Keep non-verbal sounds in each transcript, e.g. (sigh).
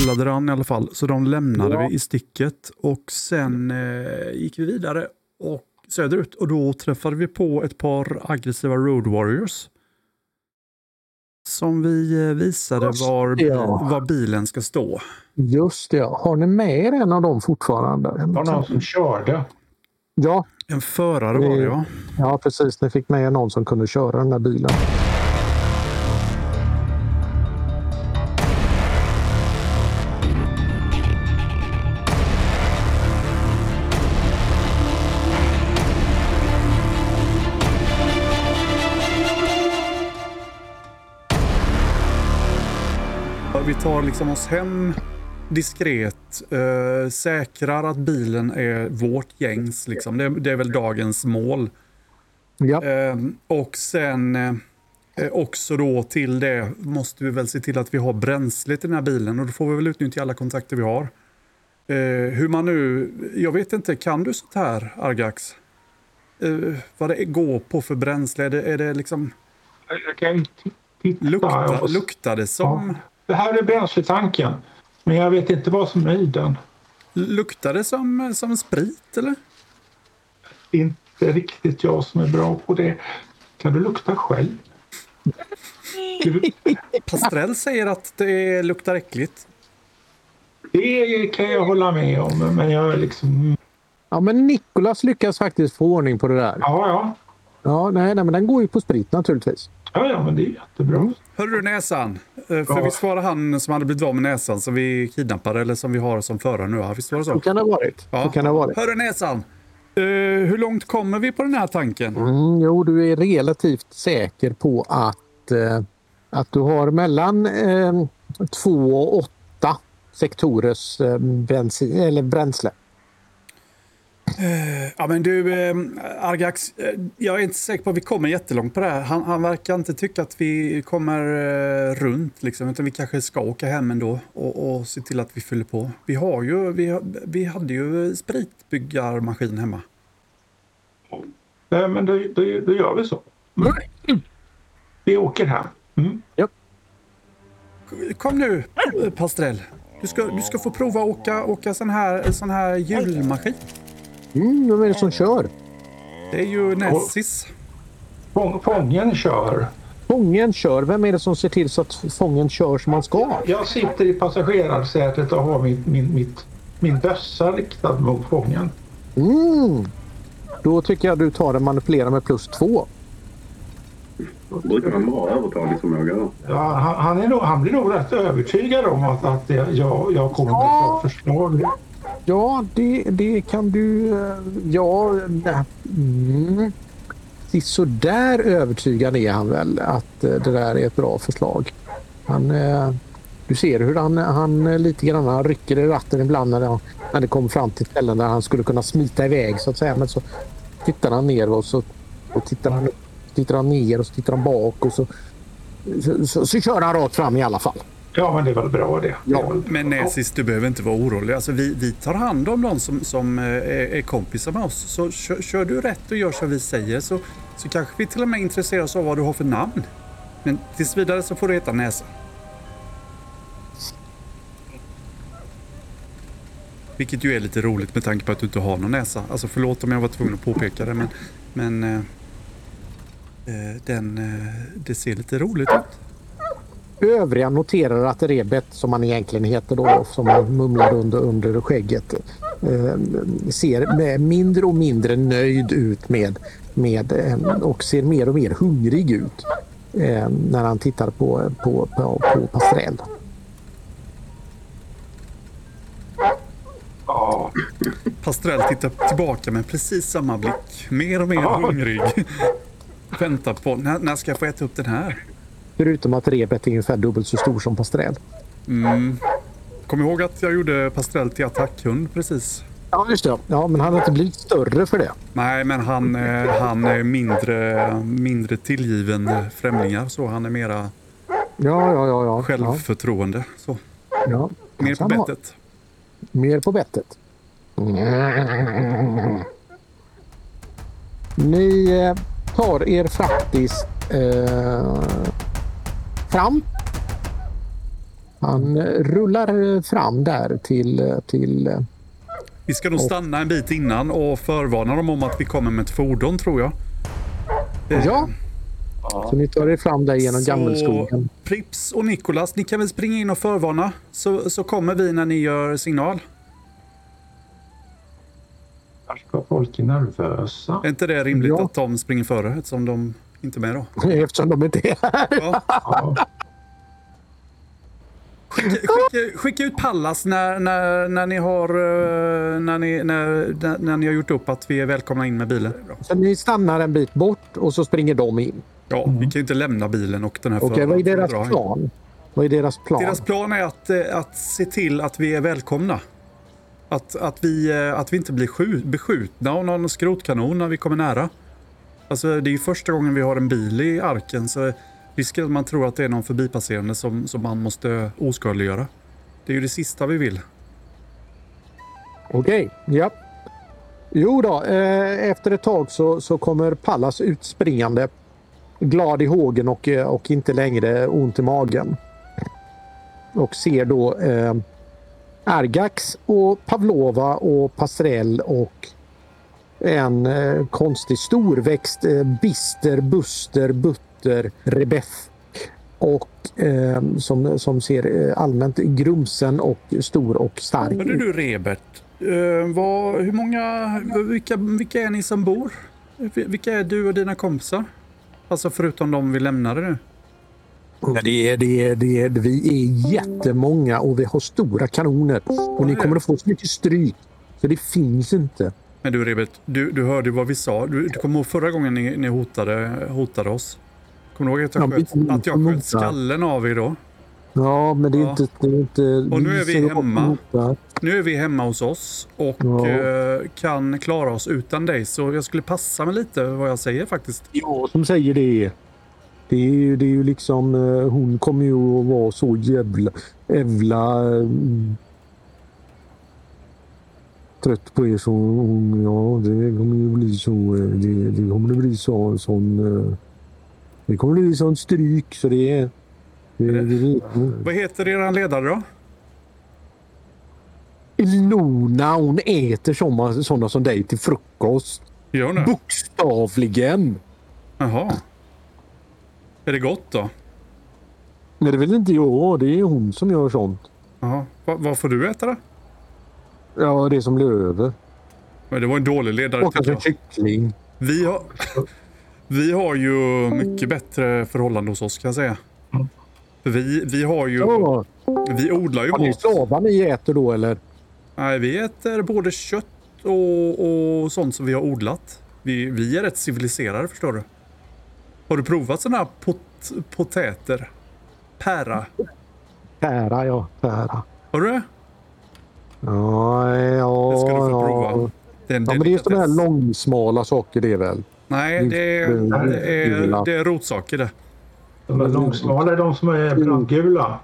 gillade den i alla fall. Så de lämnade Ja. vi i sticket. Och sen eh, gick vi vidare och söderut. Och då träffade vi på ett par aggressiva Road Warriors. Som vi eh, visade Just var, ja. var bilen ska stå. Just det. ja. Har ni med er en av dem fortfarande? Var någon som körde. Ja, En förare var det ja. ja, precis. Ni fick med någon som kunde köra den där bilen. Tar liksom oss hem diskret, eh, säkrar att bilen är vårt gängs. Liksom. Det, det är väl dagens mål. Ja, Eh, och sen eh, också då till det måste vi väl se till att vi har bränsle till den här bilen och då får vi väl utnyttja alla kontakter vi har. Eh, hur man nu, jag vet inte, kan du sånt här Argax? Eh, vad det går på för bränsle? Är det, är det liksom, Jag kan titta. lukta, luktar det som, Det här är bränsletanken. Men jag vet inte vad som är i den. luktar det som, som sprit eller? Det är inte riktigt jag som är bra på det. Kan du lukta själv? Du, Pastrell säger att det luktar äckligt. det kan jag hålla med om. Men jag är liksom... ja men Nikolas lyckas faktiskt få ordning på det där. Ja, ja. Ja, nej, nej men den går ju på sprit naturligtvis. Ja, ja, men det är jättebra. Hörru du näsan, Eh, för Ja. visst var det han som hade blivit av med näsan som vi kidnappade eller som vi har som förare nu? Visst var det så? Så kan det ha varit. Ja. Så kan det ha varit. Hörru näsan, eh, hur långt kommer vi på den här tanken? Mm, jo, du är relativt säker på att, eh, att du har mellan eh, två och åtta sektorers bensin, eller bränsle. Ja men du, eh, Argax, eh, jag är inte säker på att vi kommer jättelångt på det här. Han, han verkar inte tycka att vi kommer eh, runt liksom, utan vi kanske ska åka hem ändå och, och se till att vi fyller på. Vi har ju, vi, vi hade ju spritbyggarmaskin hemma. Nej, men då, då, då gör vi så. Mm. Vi åker hem. Mm. Kom nu, eh, Pastrell. Du ska, du ska få prova att åka, åka sån här, sån här hjulmaskin. Mm, vem är det som kör? Det är ju Nessis. Fång, fången kör. Fången kör. Vem är det som ser till så att fången kör som man ska? Jag sitter i passagerarsätet och har min, min, mitt, min bössa riktad mot fången. Mm. Då tycker jag du tar den manipulera med plus två. Då brukar han vara övertalningsförmåga då. Ja, han, han, är nog, han blir nog rätt övertygad om att, att det, jag, jag kommer med ett bra förslag. Ja, det, det kan du... Eh, ja... Mm. Så där övertygad är han väl att eh, det där är ett bra förslag. Han, eh, du ser hur han, han lite grann han rycker i ratten ibland när, det- när det kommer fram till ställen där han skulle kunna smita iväg så att säga. Men så tittar han ner och så och tittar han, upp, tittar han ner och så tittar han bak och så, så, så, så kör han rakt fram i alla fall. Ja, men det är väl bra det. väl, Men Nessis, du behöver inte vara orolig. Alltså, vi, vi tar hand om de som, som eh, är, är kompisar med oss. Så kör, kör du rätt och gör som vi säger så, så kanske vi till och med intresserar oss av vad du har för namn. Men tills vidare så får du heta Näsa. Vilket ju är lite roligt med tanke på att du inte har någon näsa. Alltså förlåt om jag var tvungen att påpeka det men, men eh, eh, den, eh, det ser lite roligt ut. Övriga noterar att Rebet, som han egentligen heter då, som han mumlar under, under skägget, eh, ser med mindre och mindre nöjd ut med, med eh, och ser mer och mer hungrig ut eh, när han tittar på, på, på, på Pastrell. ja, Pastrell tittar tillbaka med precis samma blick. Mer och mer Ja. hungrig. Väntar på, när, när ska jag få äta upp den här? Förutom att Rebet är ungefär dubbelt så stor som Pastrell. Kom ihåg att jag gjorde Pastrell till attackhund precis. Ja, just det. Ja, men han har inte blivit större för det. Nej, men han, eh, han är mindre, mindre tillgiven främlingar. Så han är mera Ja, ja, ja. ja. självförtroende. Så. ja. Mer på Han har- bettet. Mer på bettet. Ni eh, tar er faktiskt eh, fram Han eh, rullar eh, fram där till, eh, till Vi ska nog stanna en bit innan och förvarna dem om att vi kommer med ett fordon tror jag. Ja. Så ni tar er fram där genom Så- gammelskogen. Prips och Nikolas, ni kan väl springa in och förvarna så, så kommer vi när ni gör signal. Kanske var folk är nervösa. Är inte det rimligt Ja. att de springer före eftersom de inte med då? (laughs) Eftersom de inte är här. Ja. Ja. Skicka, skicka, skicka ut Pallas när, när, när, ni har, eh, när, ni, när, när, ni har gjort upp att vi är välkomna in med bilen. Så ni stannar en bit bort och så springer de in. Ja, vi kan ju inte lämna bilen och den här Okej, vad är deras in. plan? Vad är deras plan? Deras plan är att, eh, att se till att vi är välkomna. Att, att, vi, eh, att vi inte blir skjut, beskjutna av någon skrotkanon när vi kommer nära. Alltså, det är ju första gången vi har en bil i arken så risken att man tror att det är någon förbipasserande som, som man måste oskadliggöra. Det är ju det sista vi vill. Okej, ja. Jo då, eh, efter ett tag så, så kommer Pallas utspringande. Glad i hågen och, eh, och inte längre ont i magen. Och ser då eh, Argax och Pavlova och Pastrell och en eh, konstig storväxt eh, Bister, Buster, Butter, Rebeth. Och eh, som, som ser eh, allmänt grumsen och stor och stark Hörde du Rebert? Eh, vad, hur många, vilka, vilka är ni som bor? Vilka är du och dina kompisar? Alltså förutom de vi lämnade nu. Ja, det är, det är, det är, vi är jättemånga och vi har stora kanoner. Och ni kommer att få så mycket stryk. Så det finns inte. Men du Rebert, du, du hörde vad vi sa. Du, du kommer ihåg förra gången ni, ni hotade, hotade oss? Kommer du ihåg att Ja, jag sköt, att jag sköt skallen av er då? Ja, men det är Ja. inte... Det är inte Och nu är vi hemma. Nu är vi hemma hos oss och Ja. eh, kan klara oss utan dig. Så jag skulle passa mig lite vad jag säger faktiskt. Ja, som säger det. Det är, ju- det är ju liksom... eh, Hon kommer ju att vara så jävla... Jävla... trött på er så hon, ja, det kommer ju bli så. eh, Det, det kommer bli så, sån... eh, Det kommer bli sån stryk så det är... Det, det, Vad heter er ledare då? Ilona hon äter såna, såna som dig till frukost. Gör hon det? Bokstavligen. Jaha. Är det gott då? Nej, det väl inte jag. Det är hon som gör sånt. Jaha. Va, vad får du äta då? Ja, det som blir över. Men det var en dålig ledare Och jag. kyckling. Vi har, (laughs) vi har ju mycket bättre förhållande hos oss kan jag säga. För vi, vi har ju... Ja, Vi odlar ju har ni mat. slavar ni äter då eller? Nej, vi äter både kött och, och sånt som vi har odlat. Vi, vi är rätt civiliserade förstår du. Har du provat sådana här pot, potäter? Pära. Pära, ja. Pära. Har du det? Ja, ja. Det ska du få ja. prova. Är en Ja, men det är sådana här delikatess. långsmala saker det är väl? Nej, det är, det är, det är rotsaker det. De är långsmala, de som är brandgula.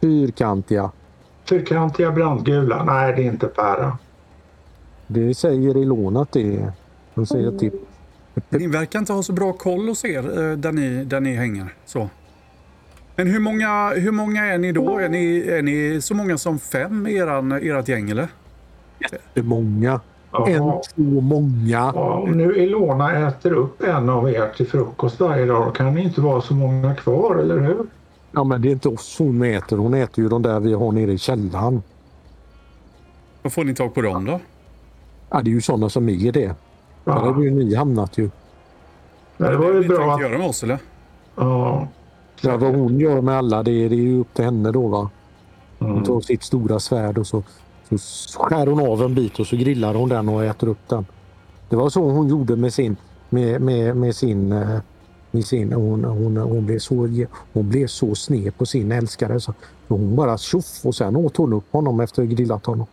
Fyrkantiga. Fyrkantiga brandgula. Nej, det är inte pära. Det säger Ilona att det är. De säger till. Ni verkar inte ha så bra koll hos er eh, där ni, där ni hänger. Så. Men hur många, hur många är ni då? Är ni, är ni så många som fem i eran, ert gäng eller? Det är många. En, Jaha. två, många. Ja, om nu Ilona äter upp en av er till frukost varje dag då kan det inte vara så många kvar, eller hur? Ja, men det är inte oss hon äter. Hon äter ju de där vi har nere i källaren. Vad får ni tag på dem då? Ja, det är ju sådana som är det. Där Ja. har ju ni hamnat ju. Men det var ju ni bra tänkte att... göra med oss eller? Ja. Ja, vad hon gör med alla, det är, det är ju upp till henne då va. Hon Mm. tar sitt stora svärd och så, så skär hon av en bit och så grillar hon den och äter upp den. Det var så hon gjorde med sin, med, med, med sin, eh, med sin hon, hon, hon, blev så, hon blev så sned på sin älskare så hon bara tjoff och sen åt hon upp honom efter att ha grillat honom.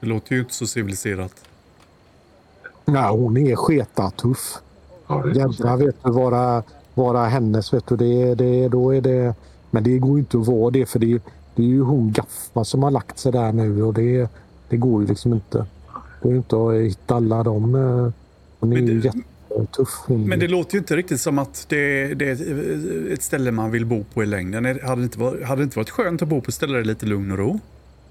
Det låter ju inte så civiliserat. Nej, hon är sketatuff. Ja, det är Jädrar vet du, vara, vara hennes vet du, det, det, då är det... Men det går ju inte att vara det för det, det är ju hon Gaffa som har lagt sig där nu och det, det går ju liksom inte. Det går ju inte att hitta alla dem. eh, Hon är Men ju det- jätte... tuff. Hon. Men det låter ju inte riktigt som att det, det är ett ställe man vill bo på i längden. Hade det inte varit, hade det inte varit skönt att bo på ett ställe där det är lite lugn och ro?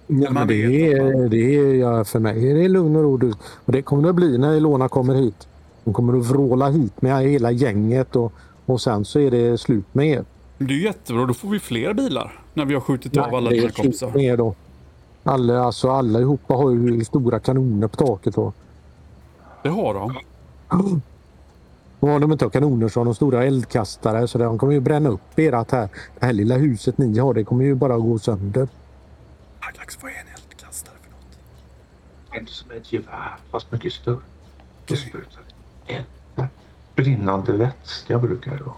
Ja, men det, att är, det är ja, för mig är det lugn och ro. Och det kommer det bli när Ilona kommer hit. Hon kommer att vråla hit med hela gänget och, och sen så är det slut med er. Det är jättebra, då får vi fler bilar när vi har skjutit av alla det dina är kompisar. med er då. Alla, alltså, allihopa har ju stora kanoner på taket. Och, Det har de. och om de inte har kanoner så har de stora eldkastare. Så de kommer ju bränna upp ert här. Det här lilla huset ni har det kommer ju bara gå sönder. Aglax, vad är en eldkastare för något? En som ett gevär fast mycket större. Det sprutar eld. Brinnande vätska brukar det vara.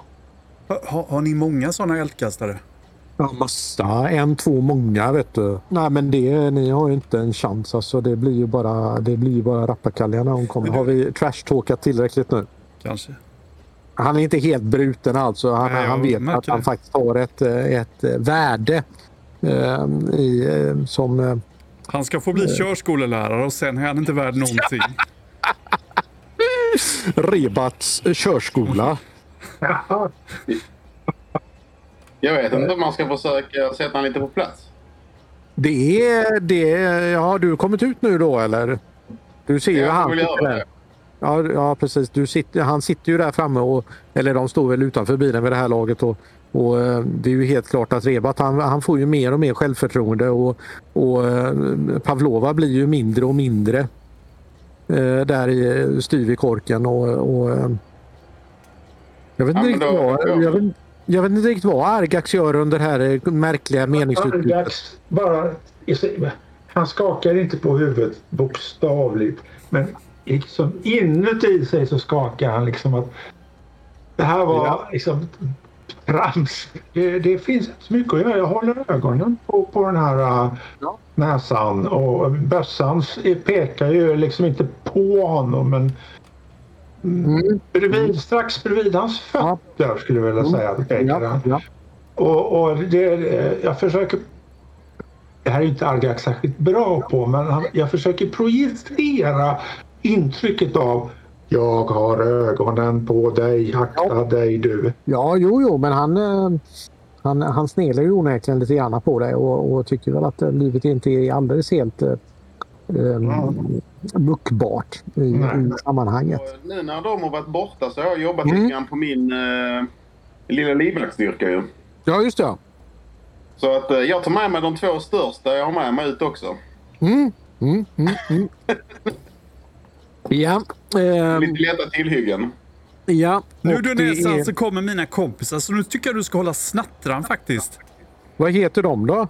Ha, ha, har ni många sådana eldkastare? Ja, massa. En, två, många vet du. Nej men det, ni har ju inte en chans alltså. Det blir ju bara, det blir ju bara rappakalja när hon kommer. Har vi trashtalkat tillräckligt nu? Kanske. Han är inte helt bruten alltså. Han, Nej, han vet att han det. faktiskt har ett, eh, ett eh, värde. eh, i, eh, som... eh, Han ska få bli körskolelärare och sen är han inte värd någonting. (laughs) (laughs) Rebats körskola. (laughs) Jag vet inte om man ska försöka sätta honom lite på plats. Det är det. Ja, har du kommit ut nu då eller? Du ser ju han. Ja, ja precis. Du sitter, han sitter ju där framme och eller de står väl utanför bilen vid det här laget. Och, och eh, det är ju helt klart att Rebat han, han får ju mer och mer självförtroende och, och eh, Pavlova blir ju mindre och mindre eh, där i styv i korken. Och, och, eh, jag, vet Ja, inte men riktigt då- vad, jag, vet, jag vet inte riktigt vad Argax gör under det här eh, märkliga meningsutbytet. Argax bara... Han skakar inte på huvudet bokstavligt. Men liksom inuti sig så skakar han liksom att det här var Ja. liksom trams. Det, det finns så mycket att göra. Jag håller ögonen på, på den här äh, Ja. näsan och bössan pekar ju liksom inte på honom men Mm. bredvid, strax bredvid hans Ja. fötter skulle jag vilja säga att pekar Ja, han. ja. Och, och det, jag försöker... Det här är inte Argax särskilt bra på, men han, jag försöker projicera intrycket av jag har ögonen på dig, akta Ja. dig du. Ja, jo, jo, men han, eh, han, han snelar ju onekligen lite grann på det och, och tycker väl att livet inte är alldeles helt eh, eh, muckbart i, i sammanhanget. Och nu när de har varit borta så har jag jobbat Mm. lite grann på min eh, lilla livvaktsstyrka ju. Ja, just det. Så att eh, jag tar med mig de två största jag har med mig ut också. Mm, mm, mm, mm. (laughs) Ja, eh, Lite lätta tillhyggen. ja. Nu du näsan är- så kommer mina kompisar så nu tycker jag du ska hålla snattran faktiskt. Vad heter de då?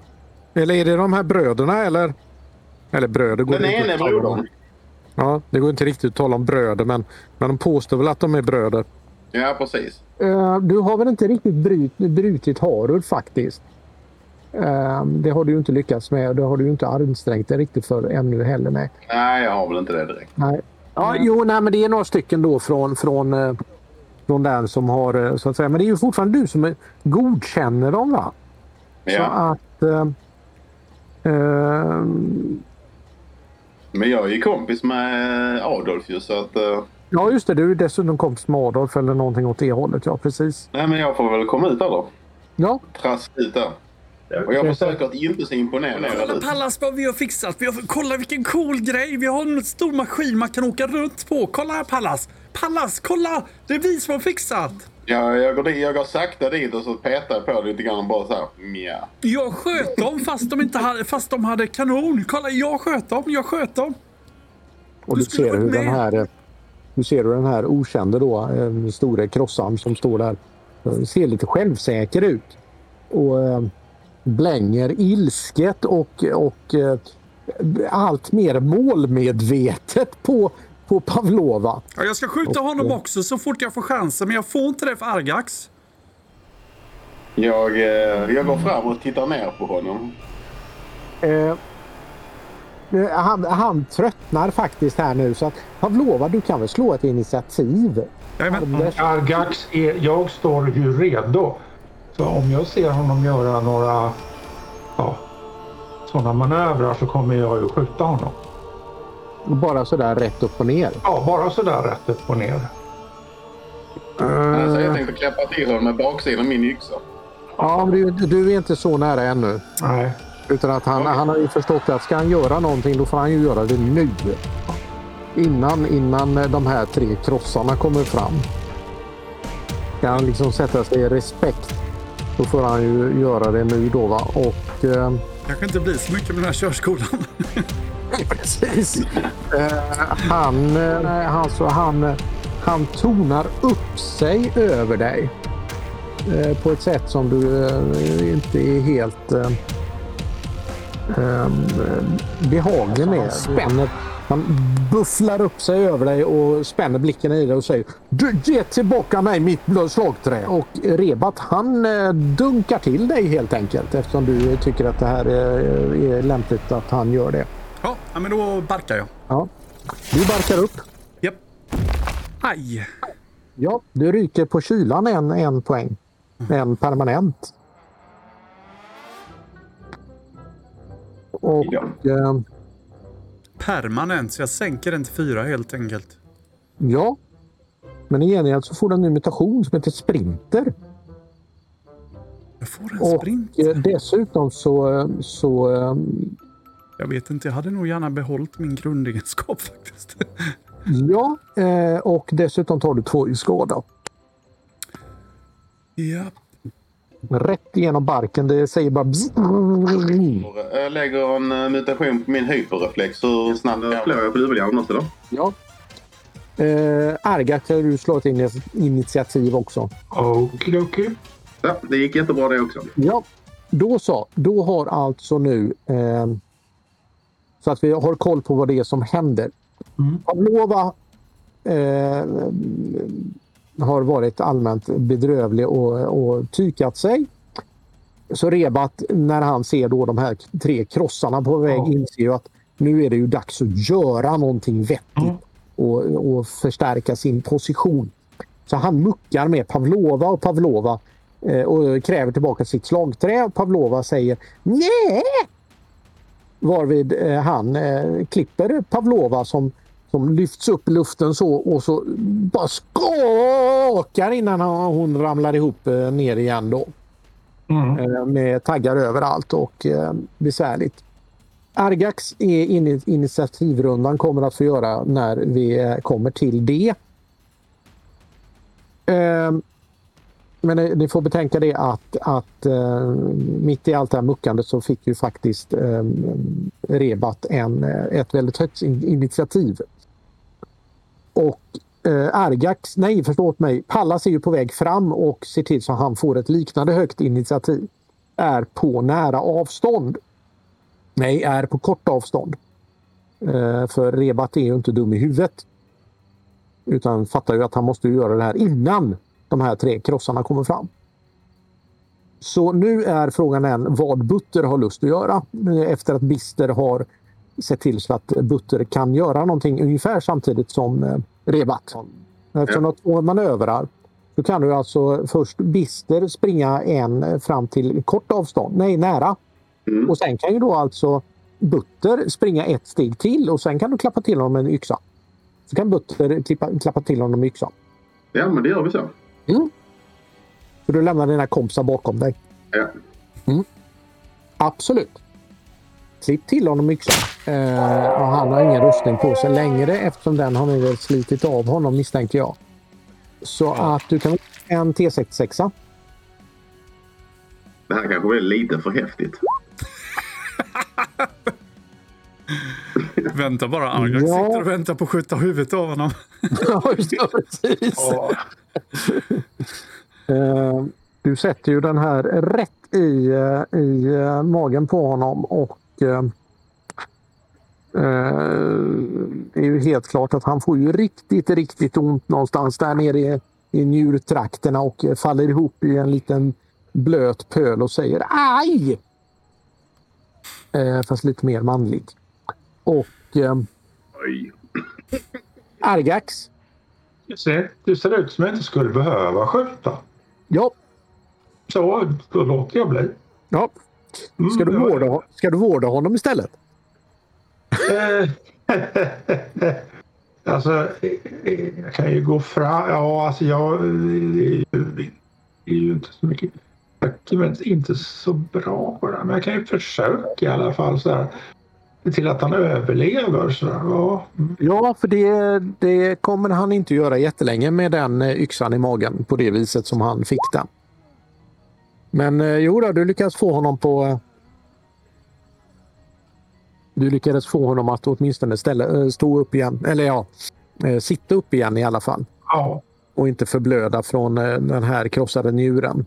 Eller är det de här bröderna eller? Eller bröder går Den det inte ene att tala om. brodern. Ja, det går inte riktigt att tala om bröder men, men de påstår väl att de är bröder. Ja, precis. Eh, du har väl inte riktigt bryt, brutit Harud faktiskt. Eh, det har du ju inte lyckats med. Det har du ju inte ansträngt dig riktigt för ännu heller. Nej. Nej, jag har väl inte det direkt. nej. Ja, jo, nej, men det är några stycken då från, från, eh, från den som har eh, så att säga. Men det är ju fortfarande du som är, godkänner dem va? Så Ja. att... Eh, eh, Men jag är ju kompis med Adolf ju så att... eh, ja, just det. Du är dessutom kompis med Adolf eller någonting åt det hållet. Ja, precis. nej, men jag får väl komma ut där då. Ja, Traska ut där. Och jag försöker att inte se imponerad ut. Pallas vad vi har fixat. Vi har, kolla vilken cool grej. Vi har en stor maskin man kan åka runt på. Kolla här Pallas. Pallas, kolla! Det är vi som har fixat. Ja, jag, går dit, jag går sakta dit och så petar jag på det lite grann och bara så här. Mja. Jag sköt dem fast de, inte hade, fast de hade kanon. Kolla, jag sköt dem. Jag sköt dem. och Du du, ser hur den här... eh, Du ser hur den här okände då, en store krossan som står där, eh, ser lite självsäker ut. Och eh, blänger ilsket och, och eh, allt mer målmedvetet på, på Pavlova. Ja, jag ska skjuta honom också så fort jag får chansen. Men jag får inte det för Argax. Jag, eh, jag går fram och tittar ner på honom. Eh, eh, han, han tröttnar faktiskt här nu så att Pavlova du kan väl slå ett initiativ? Jajamän. Argax, är, jag står ju redo. Så om jag ser honom göra några ja, sådana manövrar så kommer jag ju skjuta honom. Bara sådär rätt upp och ner. Ja, bara sådär rätt upp och ner. Alltså, Eh, jag tänkte klappa till honom med baksidan av min yxa. ja, men du, du är inte så nära ännu. Nej. Utan att han, han har ju förstått att ska han göra någonting då får han ju göra det nu. Innan, innan de här tre krossarna kommer fram. Ska han liksom sätta sig i respekt då får han ju göra det nu då. Va? Och, eh, Kanske inte blir så mycket med den här körskolan. (laughs) Precis. Eh, han, eh, alltså, han, han tonar upp sig över dig. Eh, på ett sätt som du eh, inte är helt eh, eh, behaglig med. Spänner, han bufflar upp sig över dig och spänner blicken i dig och säger Du ge tillbaka mig mitt slagträ. Och Rebat han eh, dunkar till dig helt enkelt eftersom du tycker att det här är, är lämpligt att han gör det. Ja, ja, men då barkar jag. Ja. Du barkar upp. Japp. Aj! Ja, du ryker på kylan en, en poäng. En permanent. Och Ja. eh, Permanent, så jag sänker den till fyra helt enkelt. ja. Men i gengäld så får du en ny mutation som heter Sprinter. Jag får en Och sprint. eh, dessutom så, eh, så eh, Jag vet inte, jag hade nog gärna behållit min grundegenskap (laughs) faktiskt. ja, och dessutom tar du två i skada. ja. Rätt igenom barken. Det säger bara bzz. Jag lägger en eh, mutation på min hyperreflex. Hur snabbt kan jag jag på dubbelhjärnan också då? Ja. Eh, Arga kan du slå ett ini- initiativ också. Okidoki. Ja, det gick jättebra det också. Ja, då så. Då har alltså nu... Eh, så att vi har koll på vad det är som händer. Mm. Pavlova eh, har varit allmänt bedrövlig och, och tykat sig. Så Rebat, när han ser då de här tre krossarna på väg, Ja. inser ju att nu är det ju dags att göra någonting vettigt Mm. och, och förstärka sin position. Så han muckar med Pavlova och Pavlova eh, och kräver tillbaka sitt slagträ. Pavlova säger nej. Varvid eh, han eh, klipper Pavlova som, som lyfts upp i luften så och så bara skakar innan hon ramlar ihop eh, ner igen då. Mm. Eh, med taggar överallt och eh, besvärligt. Argax är in initiativrundan kommer att få göra när vi kommer till det. Eh, men ni, får betänka det att, att mitt i allt det här muckandet så fick ju faktiskt eh, Rebat en, ett väldigt högt in, initiativ. Och eh, Argax, nej förlåt mig, Pallas är ju på väg fram och ser till så att han får ett liknande högt initiativ. Är på nära avstånd. Nej, är på kort avstånd. Eh, för Rebat är ju inte dum i huvudet. Utan fattar ju att han måste göra det här innan de här tre krossarna kommer fram. Så nu är frågan än vad Butter har lust att göra eh, efter att Bister har sett till så att Butter kan göra någonting ungefär samtidigt som eh, Rebat. Eftersom de har två manövrar så kan du alltså först Bister springa en fram till kort avstånd, nej nära. Mm. Och sen kan ju då alltså Butter springa ett steg till och sen kan du klappa till honom med en yxa. Så kan Butter klippa, klappa till honom med yxan. Ja, men det gör vi så. Så du lämnar dina kompisar bakom dig. Ja. Absolut. Klipp till honom yxan. Eh, och han har ingen rustning på sig längre eftersom den har ni väl slitit av honom misstänker jag. Så att du kan en T66. Det här kanske blir lite för häftigt. (laughs) Vänta bara, Argax Ja. sitter och väntar på att skjuta huvudet av honom. (laughs) Ja, just det, precis. Ja. (laughs) Eh, du sätter ju den här rätt i, eh, i eh, magen på honom och det är ju helt klart att han får ju riktigt, riktigt ont någonstans där nere i, i njurtrakterna och eh, faller ihop i en liten blöt pöl och säger aj! Eh, fast lite mer manligt. Och eh. Argax. Det ser, ser ut som jag inte skulle behöva skjuta. Ja, Så då låter jag bli. ja. Ska, du Mm, vårda, ska du vårda honom istället? Eh, (laughs) Alltså, eh, eh, jag kan ju gå fram. Ja, alltså jag är ju, inte så mycket. Jag är inte så bra på det. Men jag kan ju försöka i alla fall. Så här. Till att han överlever. Så. Ja. mm. Ja, för det, det kommer han inte göra jättelänge med den yxan i magen på det viset som han fick den. Men eh, jo då, du lyckas få honom på... eh, Du lyckades få honom att åtminstone ställa, eh, stå upp igen. Eller ja, eh, sitta upp igen i alla fall. ja. Och inte förblöda från den här krossade njuren.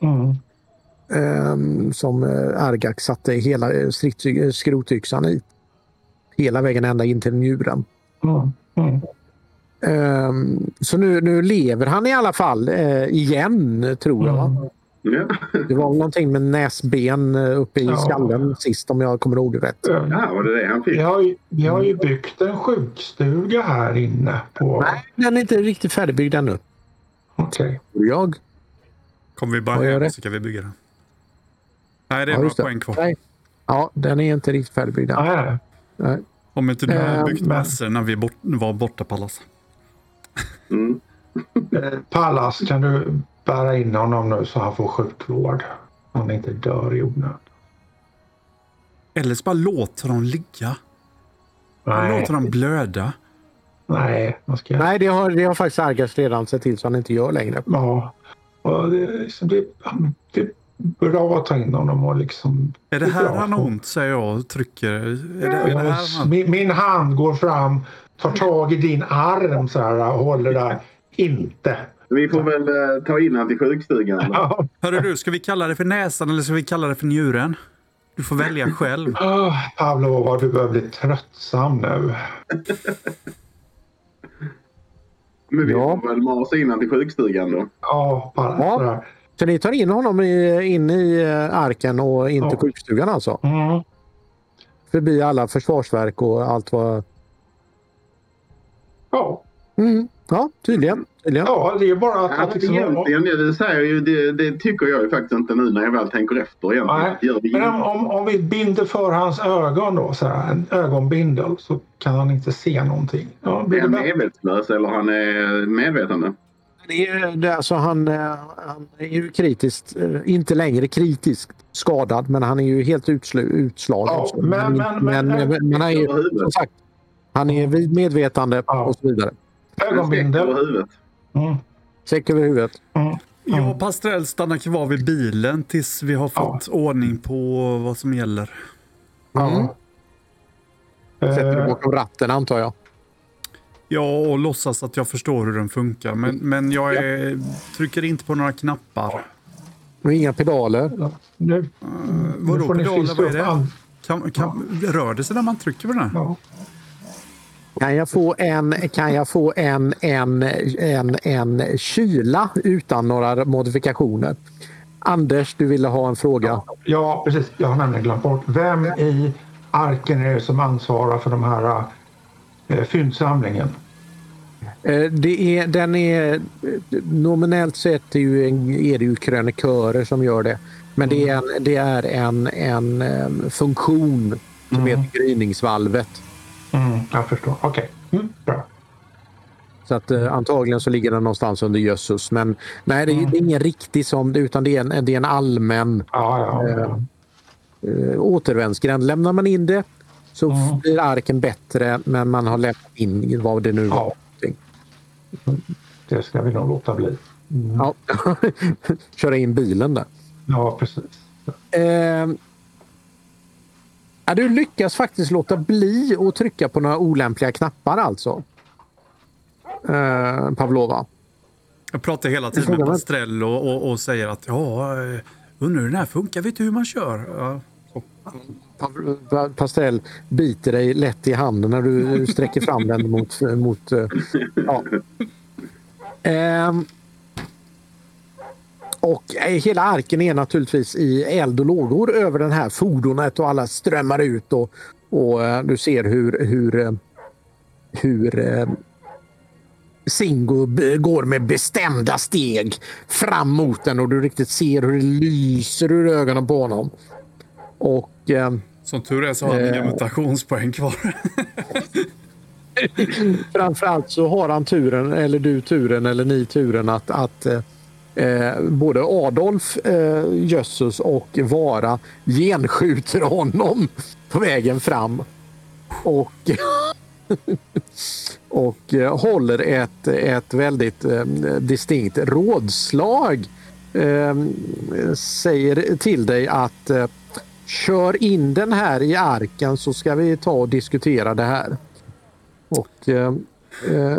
Mm. eh, som Argak satte hela skrotyxan i. Hela vägen ända in till njuren. Mm. Mm. Ehm, så nu, nu lever han i alla fall eh, igen, tror jag. Ja. Det var någonting med näsben eh, uppe i Ja. skallen sist om jag kommer ihåg det rätt. Ja, var det det han fick? Vi har, ju, vi har ju byggt en sjukstuga här inne. på... Nej, den är inte riktigt färdigbyggd ännu. Okej. Tror Jag. Kommer vi bara hem så kan vi bygga den. Nej, det är Ja, några poäng kvar. Nej. Ja, den är inte riktigt färdigbyggd än. Nej, Nej. Om inte du har Eh, byggt massor när vi bort, var borta Pallas. Mm. Eh, Pallas, kan du bära in honom nu så han får sjukvård? Han inte dör i onödan. Eller så bara låt dem ligga. Nej, Låt dem blöda. nej. Man ska... Nej, det har, det har faktiskt Argas redan sett till så han inte gör längre. Ja. Och det, är liksom, det, det är bra att ta in honom och liksom... Är det är här han har ont, säger jag och trycker. Är det, är det här han... min, min hand går fram, tar tag i din arm så här och håller där. Inte. Vi får väl eh, ta in honom till sjukstugan. Ja. Hörru du, ska vi kalla det för näsan eller ska vi kalla det för njuren? Du får välja själv. Oh, Pavlova, du börjar bli tröttsam nu. Men vi Ja. får väl masa in honom till sjukstugan då. Ja, bara Ja. sådär. Så ni tar in honom i, in i eh, arken och in till Ja. sjukstugan alltså? Mm. Förbi alla försvarsverk och allt vad... Ja. Mm. Ja, tydligen. tydligen. ja, det är bara att... Ja, att liksom, egentligen, det, säger ju, det, det tycker jag ju faktiskt inte nu när jag väl tänker efter egentligen. Nej, Men om, om, vi binder för hans ögon då, så här, en ögonbindel, så kan han inte se någonting. Ja, Är blir det han bättre? medvetslös eller han är medvetande? Det är, det är alltså han, eh, han är ju kritiskt, eh, inte längre kritiskt skadad, men han är ju helt utslu, utslagen. Ja, Så- men- men- men- men, men han är ju, som sagt, han är vid medvetande Ja. och så vidare. En säck Ögonbindel. över huvudet. Mm. Säck över huvudet. Mm. Jag och Pastrell stannar kvar vid bilen tills vi har fått ordning på vad som gäller. Mm. Sätter du Eh, bakom ratten antar jag. Ja, och låtsas att jag förstår hur den funkar. Men, men jag är, trycker inte på några knappar. Och inga pedaler. nu, Uh, vadå pedaler? Vad är det? an- Kan, kan, rör det sig när man trycker på den? här? Ja. Kan jag få en, kan jag få en, en, en, en kyla utan några modifikationer? Anders, du ville ha en fråga. ja, precis. Jag har nämligen glömt bort. Vem i arken är det som ansvarar för de här eh, fyndsamlingen? Eh, Det är, den är, nominellt sett är, ju en, är det ju krönikörer som gör det. Men det är en, det är en, en em, funktion som heter gryningsvalvet. Mm, jag förstår. Okej. Mm, bra. Så att eh, antagligen så ligger den någonstans under Jössus. Men nej, det, är- det är ingen riktig som utan det är en, det är en allmän Ja, ja. Eh, ja. eh, återvändsgränd. Lämnar man in det så Mm. blir arken bättre men man har lämnat in vad det nu var. Ja. Det ska vi nog låta bli. Ja. (laughs) Köra in bilen där. Ja, precis. Eh, ja, du lyckas faktiskt låta bli att trycka på några olämpliga knappar alltså. Eh, Pavlova. Jag pratar hela tiden med. Pastrell och, och, och säger att ja, eh, undrar hur den här funkar. Vet du hur man kör? Ja, så. Pa- pa- Pastell biter dig lätt i handen när du sträcker fram den mot... mot eh, ja. Ehm. Och eh, hela arken är naturligtvis i eld och lågor över det här fordonet och alla strömmar ut och, och eh, du ser hur, hur, eh, hur Singo går med bestämda steg fram mot den och du riktigt ser hur det lyser ur ögonen på honom. Och eh, Som tur är så har han inga Eh. mutationspoäng kvar. (laughs) Framförallt så har han turen, eller du turen, eller ni turen att, att eh, både Adolf eh, Jösses och Vara genskjuter honom på vägen fram. Och, (laughs) och eh, håller ett, ett väldigt eh, distinkt rådslag. Eh, säger till dig att eh, kör in den här i arken så ska vi ta och diskutera det här. Och eh,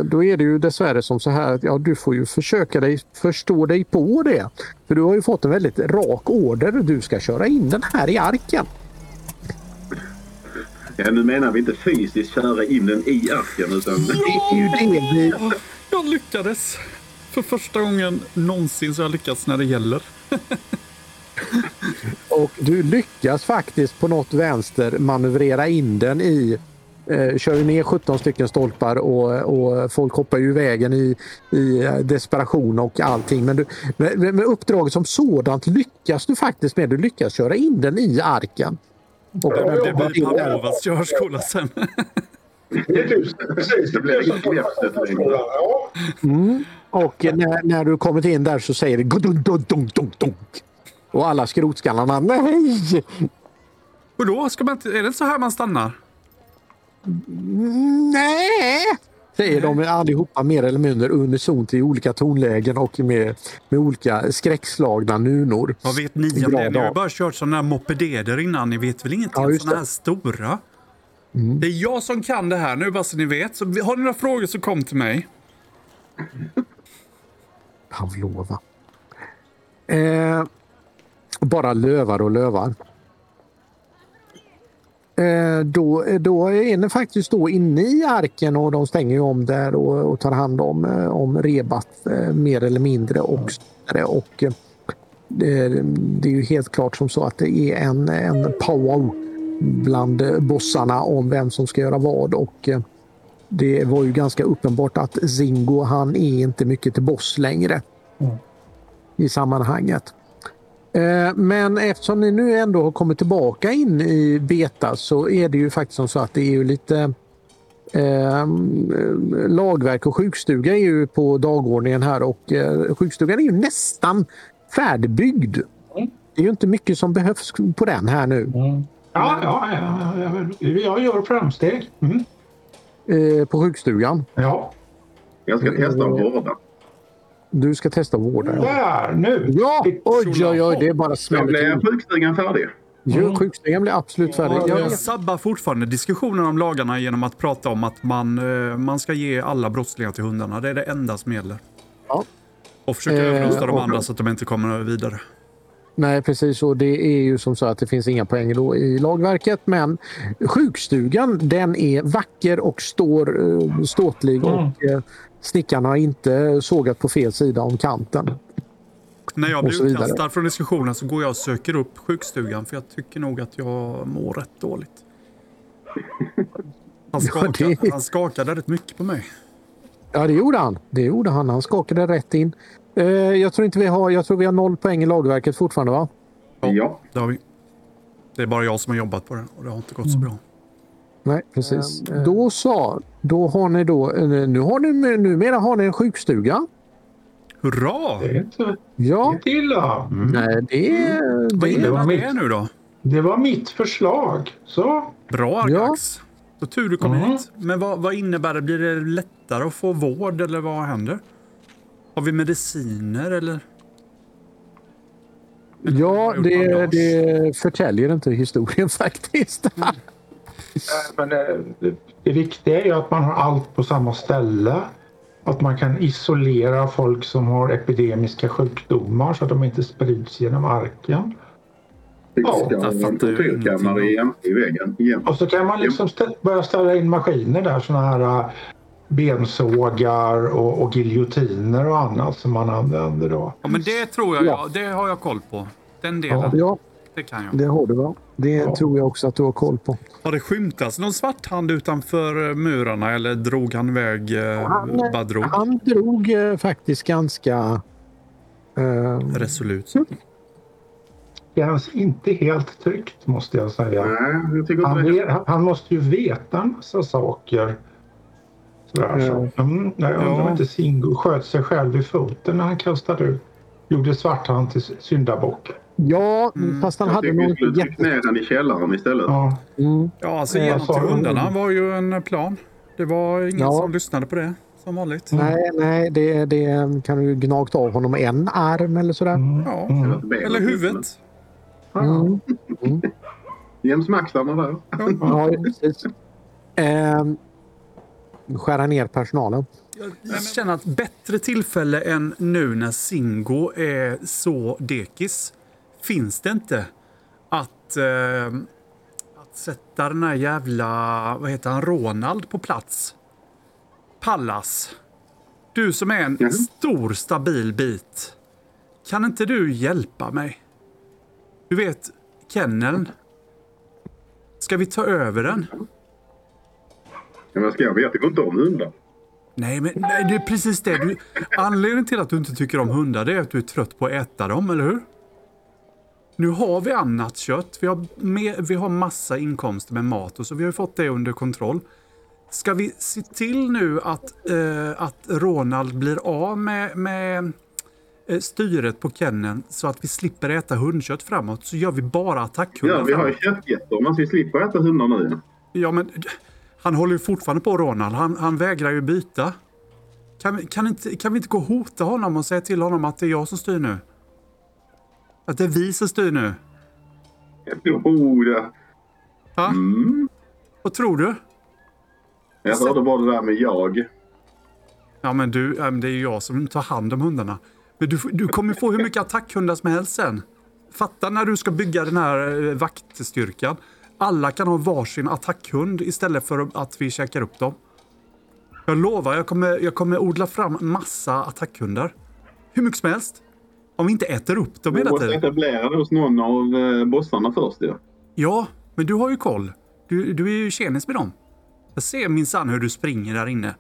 då är det ju dessvärre som så här att ja, du får ju försöka dig förstå dig på det. För du har ju fått en väldigt rak order. Du ska köra in den här i arken. Ja, nu menar vi inte fysiskt köra in den i arken utan... Vi... Jag lyckades. För första gången någonsin så har jag lyckats när det gäller. (laughs) Och du lyckas faktiskt på något vänster manövrera in den i eh, kör ner 17 stycken stolpar och, och folk hoppar ju vägen i, i desperation och allting. Men, du, med, med uppdraget som sådant lyckas du faktiskt med. Du lyckas köra in den i arken. Och, Det blir Pavlovas körskola sen. Det är du. Precis. Det blir inget hjälpsätt längre. Ja. och när, när du kommit in där så säger det dunk, dunk, dunk, dunk, dunk. Och alla skrotskallarna nej! Och då ska man inte, är det så här man stannar? Nej! Säger de allihopa mer eller mindre unisont i olika tonlägen och med, med olika skräckslagna nunor. Vad vet ni om det? Ni har bara kört sådana här mopededer innan. Ni vet väl ingenting Ja, om sådana det. här stora? Det är jag som kan det här nu, bara så ni vet. Så har ni några frågor så kom till mig. Pavlova. Eh, bara lövar och lövar. Eh, då, då är den faktiskt då inne i arken och de stänger om där och, och tar hand om, eh, om rebat eh, mer eller mindre. Och, vidare. och eh, det, det är ju helt klart som så att det är en, en powwow bland eh, bossarna om vem som ska göra vad. Och eh, det var ju ganska uppenbart att Zingo han är inte mycket till boss längre i sammanhanget. Eh, Men eftersom ni nu ändå har kommit tillbaka in i beta så är det ju faktiskt som så att det är ju lite eh, lagverk och sjukstuga är ju på dagordningen här och eh, sjukstugan är ju nästan färdigbyggd. Det är ju inte mycket som behövs på den här nu Ja, ja, ja, ja, jag gör framsteg. Mm. eh, på sjukstugan. Ja. Jag ska testa att vårda. Du ska testa vården. Där, nu. Ja, oj, oj, oj, det är bara smäller blev till. sjukstugan färdig. Ja, sjukstugan blir absolut färdig. Jag Jag, sabbar fortfarande diskussionen om lagarna genom att prata om att man, eh, man ska ge alla brottslingar till hundarna. Det är det enda som gäller. Ja. Och försöka Eh, överrusta de andra så att de inte kommer vidare. Nej, precis. Och det är ju som så att det finns inga poäng då i lagverket. Men sjukstugan, den är vacker och står eh, ståtlig och eh, snickaren har inte sågat på fel sida om kanten. När jag blir utkastad från diskussionen så går jag och söker upp sjukstugan för jag tycker nog att jag mår rätt dåligt. Han (laughs) skakade, det- han skakade rätt mycket på mig. Ja, det gjorde han. Det gjorde han. Han skakade rätt in. Eh, jag tror inte vi har. Jag tror vi har noll poäng i lagverket fortfarande, va? Ja. Det, har vi. det är bara jag som har jobbat på det och det har inte gått så bra. Nej, precis. Då så. Då har ni då. eh, Nu har ni numera har ni en sjukstuga. Hurra! Det är inte, Ja, illa. nej, det, Vad det var innebär mitt. det nu då? Det var mitt förslag. Så. Bra Argax. Så tur du kom Mm. hit. Men vad, vad innebär det? Blir det lättare att få vård eller vad händer? Har vi mediciner eller? Ja, det, det förtäljer inte historien (laughs) faktiskt. Men det, det, det viktiga är ju att man har allt på samma ställe. Att man kan isolera folk som har epidemiska sjukdomar så att de inte sprids genom arken. Jag Fixa fattar ju ingenting. i, i väggen. Och så kan man liksom stä- börja ställa in maskiner där. Såna här äh, bensågar och, och giljotiner och annat som man använder då. Ja, men det tror jag, Ja. ja. det har jag koll på. Den delen, Ja, det kan jag. det har du va? Det Ja. tror jag också att du har koll på. Har det skymtats någon svart hand utanför eh, murarna eller drog han iväg eh, Han, eh, Badro? Han drog eh, faktiskt ganska... Eh, Resolut. Känns inte helt tryggt måste jag säga. Nej, jag tycker inte Han, vet, han måste ju veta en massa saker Sådär, så. Mm, jag undrar Ja. om inte Singo sköt sig själv i foten när han kastade ut. Gjorde Svarthand till syndabock. Ja, Mm. fast han Jag hade nog inte jätte... ner han i källaren istället. Ja. Mm. Ja, alltså hjälp sa till hundarna var ju en plan. Det var ingen Ja. som lyssnade på det, som vanligt. Nej, nej, det, det kan du gnagt av honom en arm eller sådär. Mm. Ja. Mm. Eller huvudet. Mm. Jäms med axlarna där. Ja, precis. Ehm, skära ner personalen. Jag känner att bättre tillfälle än nu när Singo är så dekis finns det inte att, eh, att sätta den här jävla, vad heter han, Ronald på plats. Pallas. Du som är en Mhm. stor stabil bit. Kan inte du hjälpa mig? Du vet, kenneln. Ska vi ta över den? Men vad ska jag veta? Jag går inte om hundar. Nej, men nej, det är precis det. Du, anledningen till att du inte tycker om hundar det är att du är trött på att äta dem, eller hur? Nu har vi annat kött. Vi har, med, vi har massa inkomster med mat och så vi har ju fått det under kontroll. Ska vi se till nu att, eh, att Ronald blir av med, med eh, styret på kenneln så att vi slipper äta hundkött framåt så gör vi bara attackhundar Ja, vi har ju köttgetter. Man vi slipper äta hundar nu. Ja, men han håller ju fortfarande på Ronald. Han, han vägrar ju byta. Kan, vi- kan, inte, kan vi inte gå och hota honom och säga till honom att det är jag som styr nu? Att det är vi som styr nu? Jo, det... Ha? Mm. Vad tror du? Jag hörde bara det där med jag. Ja, men du, ja, det är ju jag som tar hand om hundarna. Men du, du kommer få hur mycket attackhundar som helst sen. Fatta när du ska bygga den här eh, vaktstyrkan. Alla kan ha varsin attackhund istället för att vi käkar upp dem. Jag lovar, jag kommer, jag kommer odla fram massa attackhundar. Hur mycket som helst. Om vi inte äter upp dem Vi hela måste tiden. etablera det hos någon av eh, bossarna först. Ja. Ja, men du har ju koll. Du, du är ju tjenis med dem. Jag ser minsann hur du springer där inne.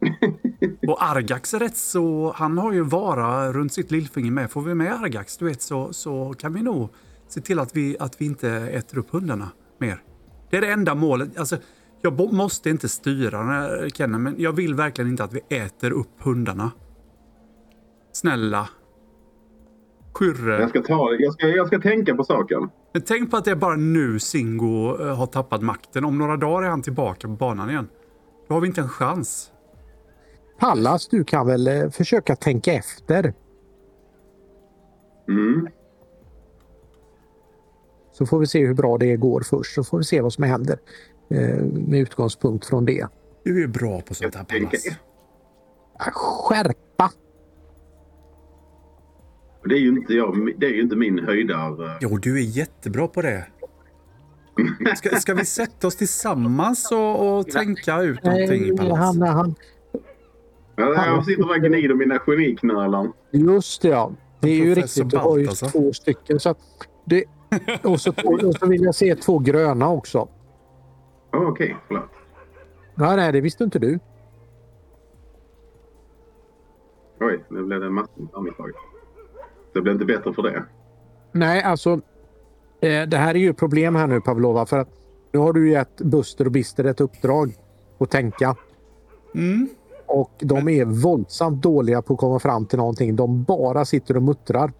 (laughs) Och Argax är rätt så... Han har ju vara runt sitt lillfinger med. Får vi med Argax, du vet, så, så kan vi nog se till att vi, att vi inte äter upp hundarna mer. Det är det enda målet. Alltså, jag måste inte styra Kennen, men jag vill verkligen inte att vi äter upp hundarna. Snälla. Skyrre. Jag, ska ta, jag, ska, jag ska tänka på saken. Men tänk på att det är bara nu Singo eh, har tappat makten. Om några dagar är han tillbaka på banan igen. Då har vi inte en chans. Pallas, du kan väl eh, försöka tänka efter. Mm. Så får vi se hur bra det går först. Så får vi se vad som händer eh, med utgångspunkt från det. Du är ju bra på sånt här Pallas. Äh, Skärpa! Det är ju inte, jag, det är ju inte min höjdar... eh, Jo, du är jättebra på det. Ska, ska vi sätta oss tillsammans och, och tänka ut någonting i Nej, Pallas? han, han, Jag, jag sitter och gnider mina geniknölar. just det, ja. Det är ju riktigt. Du har ju Baltasar. två stycken. Så att det, och, så, och så vill jag se två gröna också. Oh, Okej, förlåt. Nej, nej, det visste inte du. Oj, nu blev det en massa misstag. Det blev inte bättre för det. Nej, alltså. Eh, det här är ju problem här nu Pavlova. För att nu har du gett Buster och Bister ett uppdrag att tänka. Mm. Och de är våldsamt dåliga på att komma fram till någonting. De bara sitter och muttrar.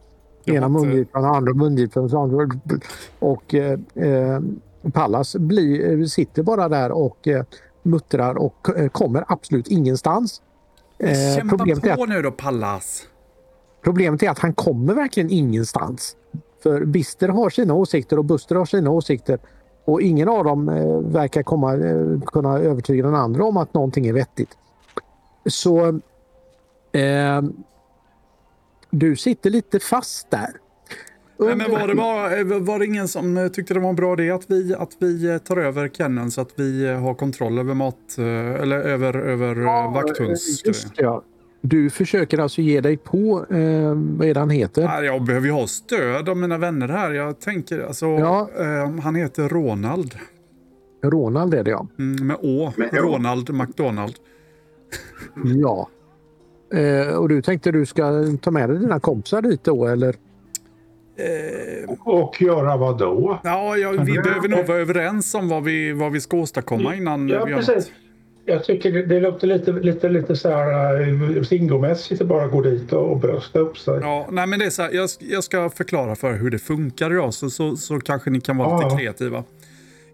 Ena mungipan, andra mungipan. Och eh, eh, Pallas blir, eh, sitter bara där och eh, muttrar och eh, kommer absolut ingenstans. Eh, Kämpa problemet, är på att, nu då Pallas. Problemet är att han kommer verkligen ingenstans. För Bister har sina åsikter och Buster har sina åsikter. Och ingen av dem eh, verkar komma, eh, kunna övertyga den andra om att någonting är vettigt. Så eh, du sitter lite fast där. Nej, men var, det bara, eh, var det ingen som tyckte det var en bra idé att vi, att vi tar över Kennen så att vi har kontroll över mat... Eller över, över ja, vakthunds... Just det, ja. Du försöker alltså ge dig på, eh, vad är det han heter? Nej, Jag behöver ju ha stöd av mina vänner här. Jag tänker, alltså, Ja. eh, han heter Ronald. Ronald är det ja. Mm, med Å. Med Å. Ronald McDonald. (laughs) Ja. Eh, och du tänkte du ska ta med dig dina kompisar dit då eller? Eh, Och göra vad då? ja, ja, vi behöver nog vara överens om vad vi, vad vi ska åstadkomma innan Ja, vi gör precis. något. Jag tycker det, det låter lite, lite, lite så här uh, singomässigt att bara gå dit och, och brösta upp sig. Ja, nej men det är så här, jag, jag ska förklara för hur det funkar idag så, så, så kanske ni kan vara Ja. lite kreativa.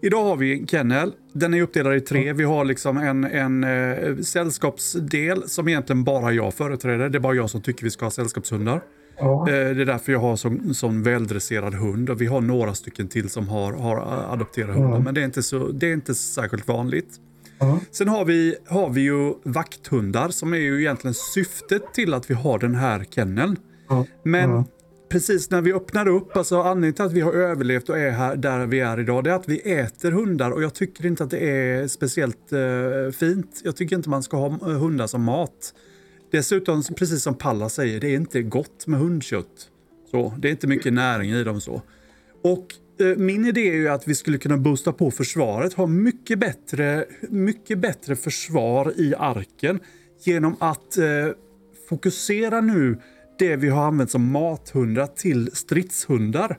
Idag har vi en kennel. Den är uppdelad i tre. Vi har liksom en, en eh, sällskapsdel som egentligen bara jag företräder. Det är bara jag som tycker vi ska ha sällskapshundar. Ja. Eh, det är därför jag har sån, sån väldresserad hund. Och vi har några stycken till som har, har eh, adopterat hundar. Men det är, inte så, det är inte särskilt vanligt. Ja. Sen har vi, har vi ju vakthundar som är ju egentligen syftet till att vi har den här kenneln. Ja. Men precis när vi öppnar upp, alltså anledningen till att vi har överlevt och är här där vi är idag, det är att vi äter hundar och jag tycker inte att det är speciellt eh, fint. Jag tycker inte man ska ha eh, hundar som mat. Dessutom, precis som Palla säger, det är inte gott med hundkött. Så, det är inte mycket näring i dem så. Och min idé är ju att vi skulle kunna boosta på försvaret, ha mycket bättre, mycket bättre försvar i arken genom att eh, fokusera nu det vi har använt som mathundar till stridshundar,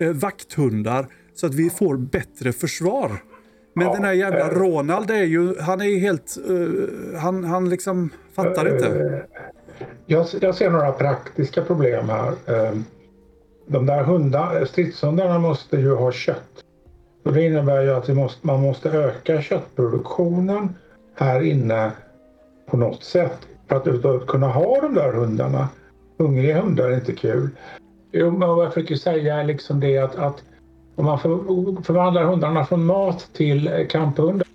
eh, vakthundar, så att vi får bättre försvar. Men Ja, den här jävla eh. Ronald är ju, han är ju helt, eh, han, han liksom fattar inte. Eh, Jag, jag ser några praktiska problem här. Eh, De där hundar, stridshundarna måste ju ha kött. Och det innebär ju att måste, man måste öka köttproduktionen här inne på något sätt för att kunna ha de där hundarna. Hungriga hundar är inte kul. Jo, men vad jag försöker säga är liksom det att, att om man för, förvandlar hundarna från mat till kamphundar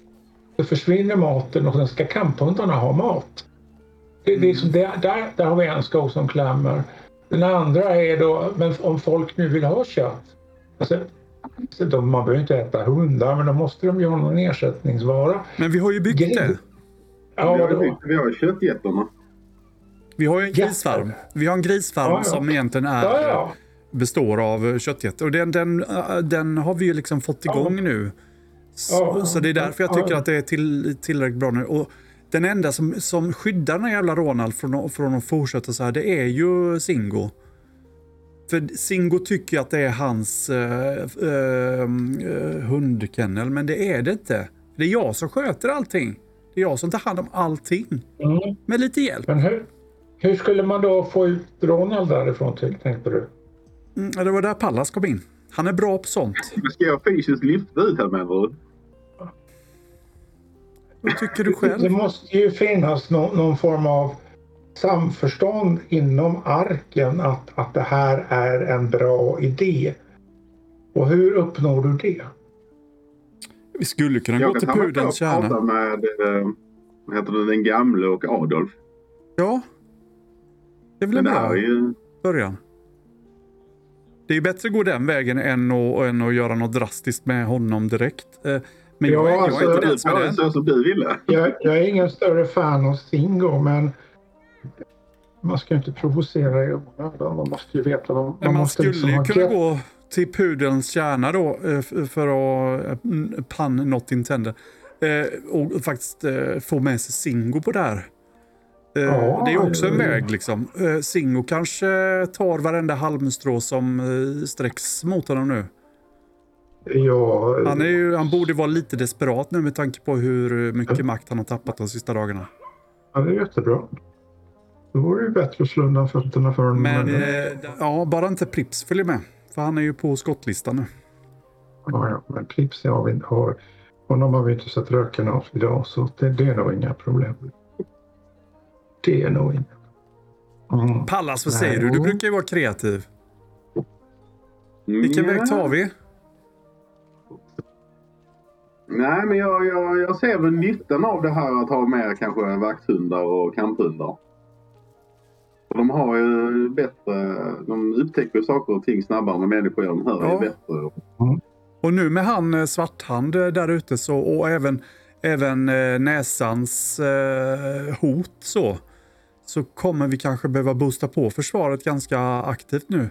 så försvinner maten och sen ska kamphundarna ha mat. Det, det är som där, där, där har vi en sko som klämmer. Den andra är då, men om folk nu vill ha kött. Alltså, så de, man behöver inte äta hundar, men då måste de ju ha någon ersättningsvara. Men vi har ju byggt det. Ja, vi, har, byggt- vi har köttgetterna. Vi har ju en grisfarm. Vi har en grisfarm Ja, ja. som egentligen är, Ja, ja. består av köttgetter. Och den, den, den har vi ju liksom fått igång nu. Så, Ja. så det är därför jag tycker Ja. att det är till, tillräckligt bra nu. Och den enda som, som skyddar den här jävla Ronald från, att- från att fortsätta så här, det är ju Singo. För Singo tycker att det är hans äh, äh, hundkennel, men det är det inte. Det är jag som sköter allting. Det är jag som tar hand om allting. Mm. Med lite hjälp. Men hur, hur skulle man då få ut Ronald därifrån till, tänkte du? Mm, det var där Pallas kom in. Han är bra på sånt. Ska jag fysiskt lyfta ut här med du? Vad tycker du Det själv? måste ju finnas någon, någon form av samförstånd inom arken att, att det här är en bra idé. Och hur uppnår du det? Vi skulle kunna gå Jag till kan ta mig pudelns och prata kärna. med eh, vad heter det, den gamle och Adolf. Ja. Det är väl en Men det bra ju... början. Det är ju bättre att gå den vägen än att, än att göra något drastiskt med honom direkt. Men Ja, jag, jag alltså, är inte den som är den. så som du ville. Jag, jag är ingen större fan av Singo, men man ska ju inte provocera i onödan. Man måste ju veta vad man, Men man måste skulle liksom ha kunna gå till pudelns kärna då eh, för att, eh, pun not intended, eh, och faktiskt få med sig Singo på det här. Ja, det är också en väg liksom. Singo kanske tar varenda halmstrå som sträcks mot honom nu. Ja, Han, är ju, han borde vara lite desperat nu med tanke på hur mycket makt han har tappat de sista dagarna. ja, det är jättebra. Då vore det ju bättre att slå undan fötterna för honom. Men eh, ja, bara inte Prips följer med. För han är ju på skottlistan nu. Ja, ja, men Prips har vi har, honom har vi inte sett röken av idag så det, det är nog inga problem. Det är nog inga. Mm. Pallas, vad Nej. säger du? Du brukar ju vara kreativ. Vilken Nja. väg tar vi? Nej, men jag, jag, jag ser väl nyttan av det här att ha med kanske vakthundar och kamphundar. För de har ju bättre... De upptäcker saker och ting snabbare vad människor. De hör Ja. ju bättre. Och nu med han eh, Svarthand eh, där ute så, och även, även eh, näsans eh, hot så, så kommer vi kanske behöva boosta på försvaret ganska aktivt nu.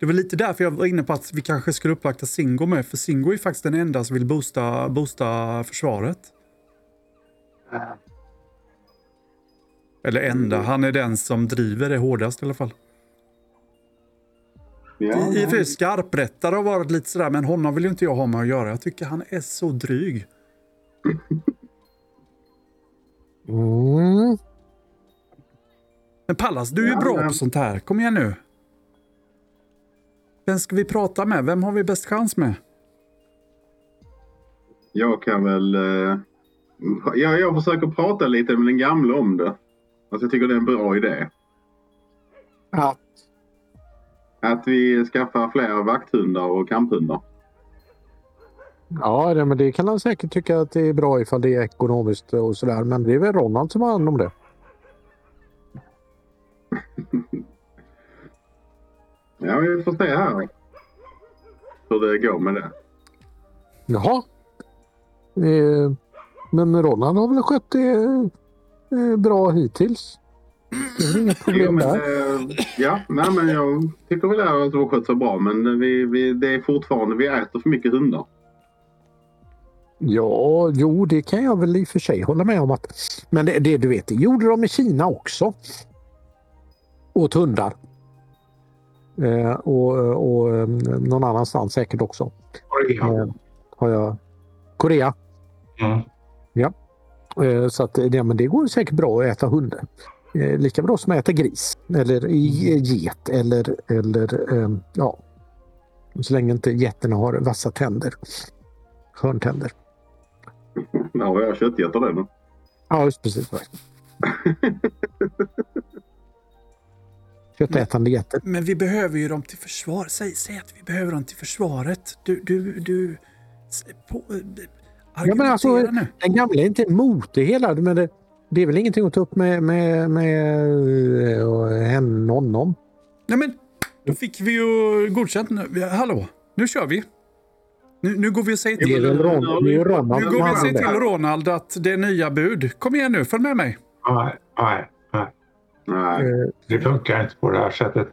Det var lite därför jag var inne på att vi kanske skulle uppvakta Singo med, för Singo är faktiskt den enda som vill boosta, boosta försvaret. Eller enda, han är den som driver det hårdast i alla fall. Ja. I och för sig skarprättare har varit lite sådär, men honom vill ju inte jag ha med att göra. Jag tycker han är så dryg. Mm. Men Pallas, du är ju Ja, bra men- på sånt här. Kom igen nu. Vem ska vi prata med? Vem har vi bäst chans med? Jag kan väl... Eh, ja, jag försöker prata lite med den gamla om det. Alltså jag tycker det är en bra idé. Att, Att vi skaffar fler vakthundar och kamphundar. ja, det, men det kan han säkert tycka att det är bra ifall det är ekonomiskt och sådär. Men det är väl Ronald som har hand om det. (laughs) Ja, vi får se här. Hur det går med det. Jaha. Eh, men Ronald har väl skött det eh, bra hittills. Det är väl inga problem men, där. eh, ja, nej, men jag tycker väl att det har skött så bra. Men vi, vi, det är fortfarande, vi äter för mycket hundar. Ja, jo, det kan jag väl i och för sig hålla med om. att Men det, det du vet, det gjorde de i Kina också. Åt hundar. Eh, och, och eh, någon annanstans säkert också. Korea. Eh, har jag. Korea. Mm. Eh, så att, ja, men det går säkert bra att äta hund. Eh, lika bra som att äta gris eller i- get eller, eller eh, ja. Så länge inte getterna har vassa tänder. Hörntänder. Där har jag köttgetter det nu. Ja, just precis. (laughs) Köttätande getter. Men vi behöver ju dem till försvar. Säg, säg att vi behöver dem till försvaret. Du, du, du... På, Ja, men alltså, nu. den gamla är inte emot det hela. Men det, det är väl ingenting att ta upp med, med, med uh, henne, honom. Nej men, då fick vi ju godkänt nu. Hallå, nu kör vi. Nu, nu går vi och säger till, Ronald nu går vi och säger till. Ronald att det är nya bud. Kom igen nu, följ med mig. Nej, nej, nej. Eh, Det funkar inte på det här sättet.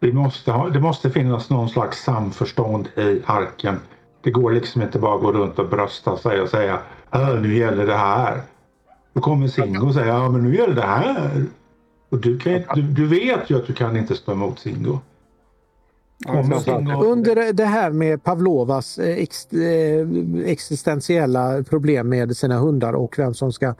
Vi måste ha, det måste finnas någon slags samförstånd i arken. Det går liksom inte bara att gå runt och brösta sig och säga "Äh, nu gäller det här. Då kommer Singo och säger ja men nu gäller det här. Och du, kan, du, du vet ju att du kan inte stå emot Singo. Under det här med Pavlovas eh, ex, eh, existentiella problem med sina hundar och vem som ska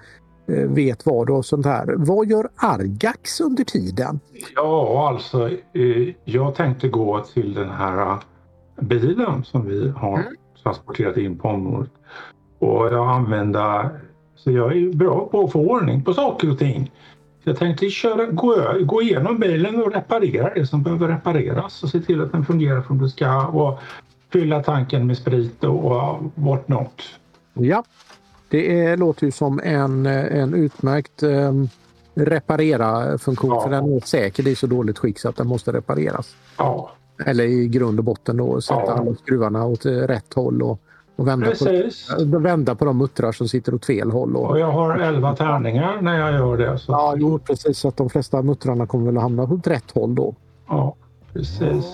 vet vad och sånt här. Vad gör Argax under tiden? Ja, alltså eh, jag tänkte gå till den här eh, bilen som vi har transporterat in på området. Och jag använda, så jag är bra på att få ordning på saker och ting. Jag tänkte köra, gå, gå igenom bilen och reparera det som behöver repareras och se till att den fungerar som det ska och fylla tanken med sprit och what not. Ja, det är, låter ju som en, eh, en utmärkt eh, reparera-funktion. Ja. För den är säkert i så dåligt skick så att den måste repareras. Ja, Eller i grund och botten då sätta Ja. alla skruvarna åt eh, rätt håll och, och vända, på, vända på de muttrar som sitter åt fel håll. Och, Och jag har 11 tärningar när jag gör det. Så, Ja, jo, precis. Så att de flesta muttrarna kommer väl att hamna åt rätt håll då. ja precis.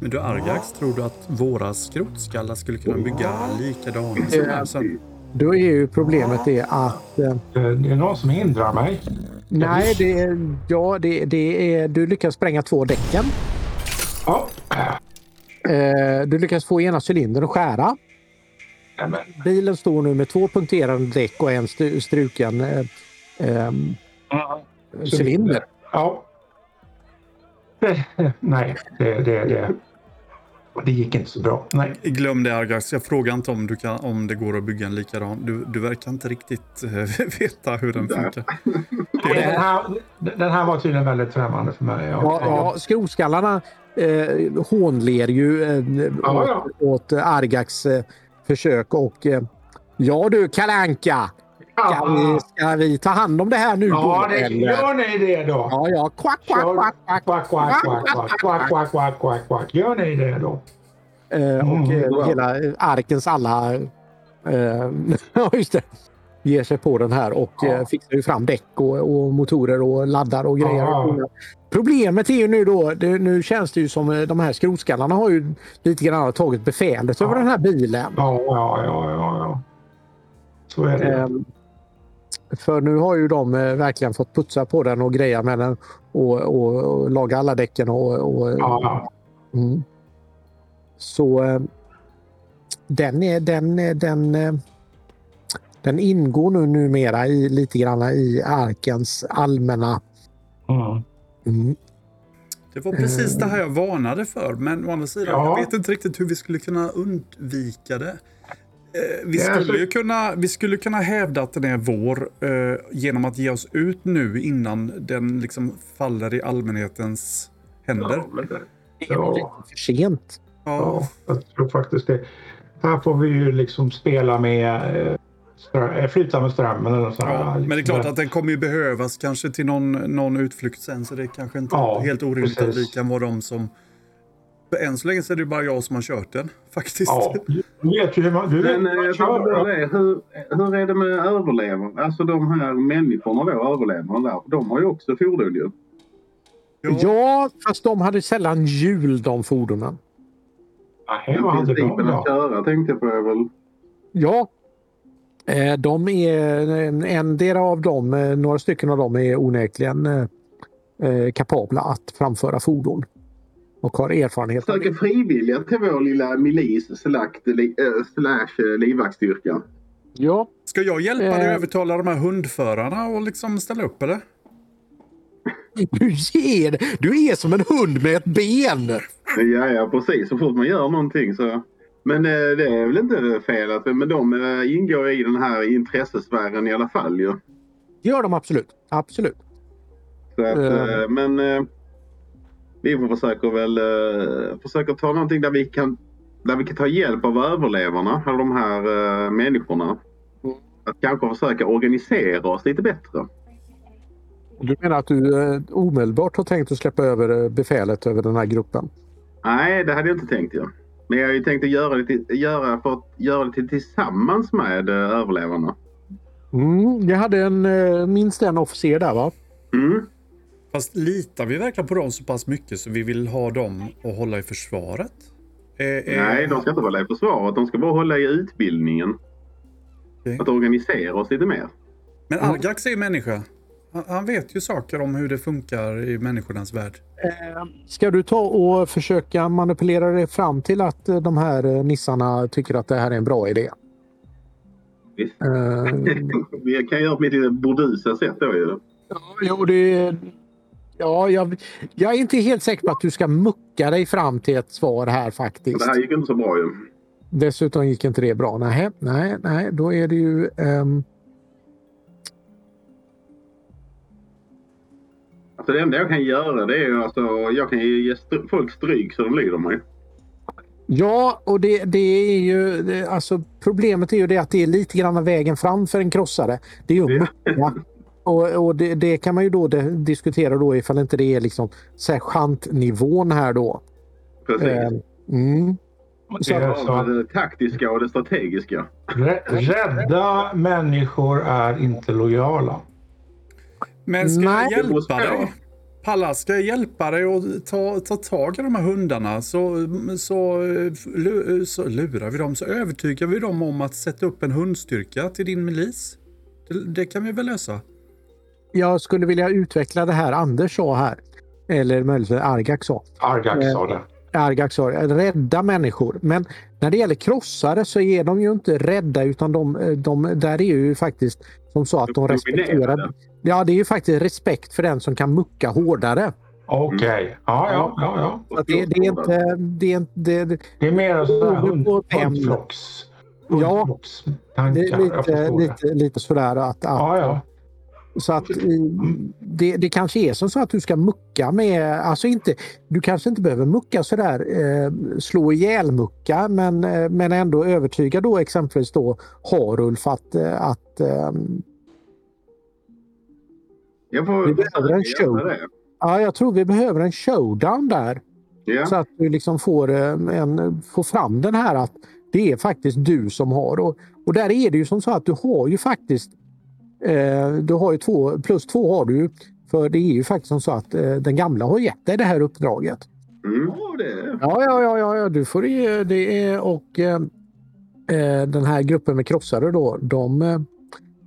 Men du Argax, tror du att våra skrotskallar skulle kunna bygga likadana som här sen? Då är ju problemet det att eh, Det det är någon som hindrar mig. nej, det är, ja, det, det är, du lyckas spränga två däcken. Ja. Eh, du lyckas få ena cylindern att skära. Nämen. Bilen står nu med två punkterade däck och en struken eh, eh, cylinder. Ja. (laughs) Nej, det, det, det, det gick inte så bra. Nej. Glöm det Argax, jag frågar inte om, du kan, om det går att bygga en likadan. Du, du verkar inte riktigt eh, (laughs) veta hur den funkar. (laughs) Den här, den här var tydligen väldigt främmande för mig. Ja, ja, skrotskallarna eh, hånler ju eh, Ja, åt, ja. åt Argax eh, försök och eh, ja du Kalanka ska vi, ska vi ta hand om det här nu Ja, då? det, eller? gör ni det då? Ja, ja. Quack, quack, quack, quack. Quack, quack, quack, quack, quack, quack, quack, quack. Gör ni det då? Eh, och Mm, eh, hela arkens alla... Eh, (laughs) ja, just det. Ger sig på den här och Ja. eh, fixar ju fram däck och, och motorer och laddar och grejer. Ja. Problemet är ju nu då, det, nu känns det ju som eh, de här skrotskallarna har ju lite grann tagit befälet över Ja. den här bilen. Ja, ja, ja, ja. ja. Så är det. För nu har ju de eh, verkligen fått putsa på den och greja med den och, och, och laga alla däcken. Och, och, Ja, ja. Mm. Så eh, den är den, den, eh, den ingår nu numera i, lite grann i arkens allmänna... Mm. Mm. Det var precis det här jag varnade för, men å andra sidan, Ja. jag vet inte riktigt hur vi skulle kunna undvika det. Eh, vi, Ja, skulle ju kunna, vi skulle kunna hävda att den är vår eh, genom att ge oss ut nu innan den liksom faller i allmänhetens händer. Det är nog lite för sent. Ja, Ja, jag tror faktiskt det. Här får vi ju liksom spela med eh, strö- eh, flyta med strömmen eller så. ja, men det är klart att den kommer ju behövas kanske till någon, någon utflykt sen, så det är kanske inte Ja, helt orimligt att vi precis. kan vara de som... För än så länge så är det bara jag som har kört den, faktiskt. Ja, du vet ju hur man, du vet Men hur eh, man jag bara kör. det, hur, hur är det med överlevare? Alltså de här människorna då, överlevarna där. De har ju också fordon ju. Ja. Ja, fast de hade sällan hjul de fordonen. Nej, vad hade de Principen att då? köra tänkte jag på är väl. Ja. Eh, De är en, en del av dem, eh, några stycken av dem är onekligen eh, eh, kapabla att framföra fordon. Och har erfarenhet Söker frivilliga till vår lilla milis slakt, li, äh, slash eh, livvaktsstyrka. Ja, Ska jag hjälpa dig Eh. att övertala de här hundförarna och liksom ställa upp, eller? du ger Du är som en hund med ett ben! Ja, ja precis. Så fort man gör någonting så. Men eh, det är väl inte fel att men de eh, ingår i den här intressesfären i alla fall ju. Det gör de absolut. Absolut. Så att, Eh. eh, men eh, vi får försöka väl eh, försöka ta någonting där vi kan där vi kan ta hjälp av överlevarna, eller de här eh, människorna. Att kanske försöka organisera oss lite bättre. Du menar att du eh, omedelbart har tänkt att släppa över eh, befälet över den här gruppen? Nej, det hade jag inte tänkt ju. Men jag har ju tänkt att göra det, till, göra för att göra det till, tillsammans med eh, överlevarna. Mm, jag hade en, eh, minst en officer där va? Mm. Fast litar vi verkligen på dem så pass mycket så vi vill ha dem att hålla i försvaret? Eh, eh, Nej, de ska inte hålla i försvaret. De ska bara hålla i utbildningen. Okej. Att organisera oss lite mer. Men Argax är ju människa. Han, vet ju saker om hur det funkar i människornas värld. Ska du ta och försöka manipulera dig fram till att eh, de här eh, nissarna tycker att det här är en bra idé? Visst. Eh, (laughs) Vi kan göra på mitt lite burdusa sätt då ju. Ja, jo, det, ja jag, jag är inte helt säker på att du ska mucka dig fram till ett svar här faktiskt. Det här gick inte så bra ju. Dessutom gick inte det bra. Nej, nej, nej då är det ju... ehm, Alltså det enda jag kan göra det är alltså, jag kan ju ge str- folk stryk så de lyder mig. ja, och det, det är ju... Det, alltså, problemet är ju det att det är lite grann vägen fram för en krossare. Det är ju att mucka. (laughs) Och, och det, det kan man ju då de, diskutera då ifall inte det är liksom sergeantnivån här då. Precis. Eh, mm. Det är så det taktiska och det strategiska. rä- rädda människor är inte lojala. Men ska Nej. jag hjälpa dig? Palla, ska jag hjälpa dig att ta, ta tag i de här hundarna så, så, så lurar vi dem, så övertygar vi dem om att sätta upp en hundstyrka till din milis. Det, det kan vi väl lösa? Jag skulle vilja utveckla det här Anders sa här. Eller möjligtvis Argak sa. Argax Eh, sa det. Argak sa det, rädda människor. Men när det gäller krossare så är de ju inte rädda utan de, de där är ju faktiskt som sa att de respekterar. Ja, det är ju faktiskt respekt för den som kan mucka hårdare. Okej. Ja, ja, ja, ja. Att det, det är inte... Det är, inte det, det, Det är mer sådana här hund, hundflocks... Ja. det är lite, lite, lite sådär att... att Ja, ja. Så att i- det, det kanske är som så att du ska mucka med, alltså inte, du kanske inte behöver mucka sådär, eh, slå ihjäl mucka men, eh, men ändå övertyga då exempelvis då Harulf att, eh, att eh, Jag får Vi behöver en show. ja, jag tror vi behöver en showdown där. Ja. Så att du liksom får, eh, en, får fram den här att det är faktiskt du som har. Och, och där är det ju som så att du har ju faktiskt eh, du har ju två, plus två har du ju. För det är ju faktiskt som så att eh, den gamla har gett dig det här uppdraget. Mm. Ja, Ja, ja, ja, ja, du får det. det är, och eh, eh, den här gruppen med krossare då, de, eh,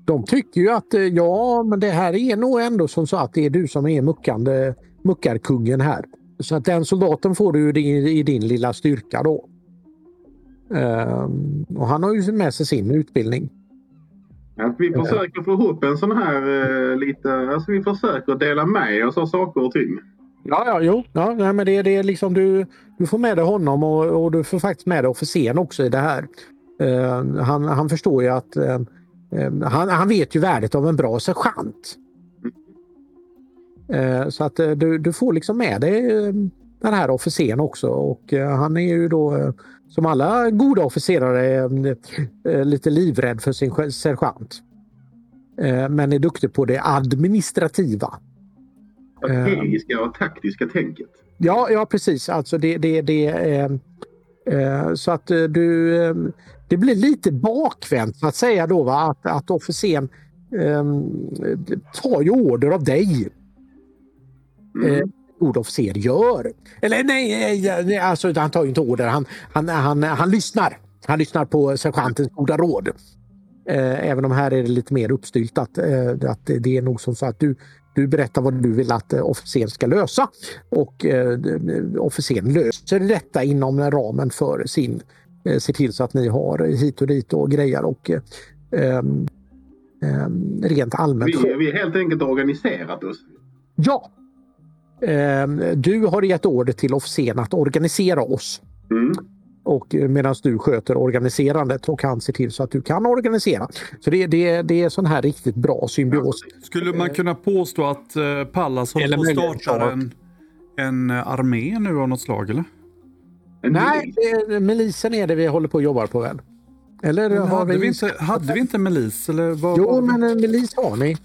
de tycker ju att eh, ja, men det här är nog ändå som så att det är du som är muckande, muckarkungen här. Så att den soldaten får du i din, i din lilla styrka då. Ehm, och han har ju med sig sin utbildning. Att vi försöker få ihop en sån här eh, lite... Alltså vi försöker dela med oss av saker och ting. Ja, ja, jo. Ja, nej, men det, det är liksom du, du får med dig honom och, och du får faktiskt med dig officeren också i det här. Eh, han, han förstår ju att eh, eh, han, han vet ju värdet av en bra sergeant. Eh, så att eh, du, du får liksom med dig den här officeren också och han är ju då som alla goda officerare eh, eh, lite livrädd för sin sergeant. Eh, men är duktig på det administrativa. Strategiska och taktiska tänket. Ja, ja precis. Alltså det, det, det, eh, eh, så att eh, du, eh, det blir lite bakvänt så att säga då va? Att, att officeren eh, tar ju order av dig. Mm. God officer gör. Eller nej, eh, nej alltså, han tar ju inte order. Han, han, han, han lyssnar. Han lyssnar på sergeantens goda råd. Eh, även om här är det lite mer uppstyltat. Eh, att det, är nog som så att du, du berättar vad du vill att eh, officeren ska lösa och eh, officeren löser detta inom ramen för sin eh, ser till så att ni har hit och dit och grejer och rent allmänt. Vi, vi har helt enkelt organiserat oss. Ja! Ehm, du har gett order till officeren att organisera oss Mm. och eh, medan du sköter organiserandet och han ser till så att du kan organisera. Så det, det, det är sån här riktigt bra symbios. Skulle man kunna påstå att eh, Pallas håller på att starta en, en eh, armé nu av något slag eller? Nej, det milisen är det vi håller på att jobba på väl? Eller har hade, vi... inte, hade vi inte milis? Eller vad, Jo, men en milis har ni.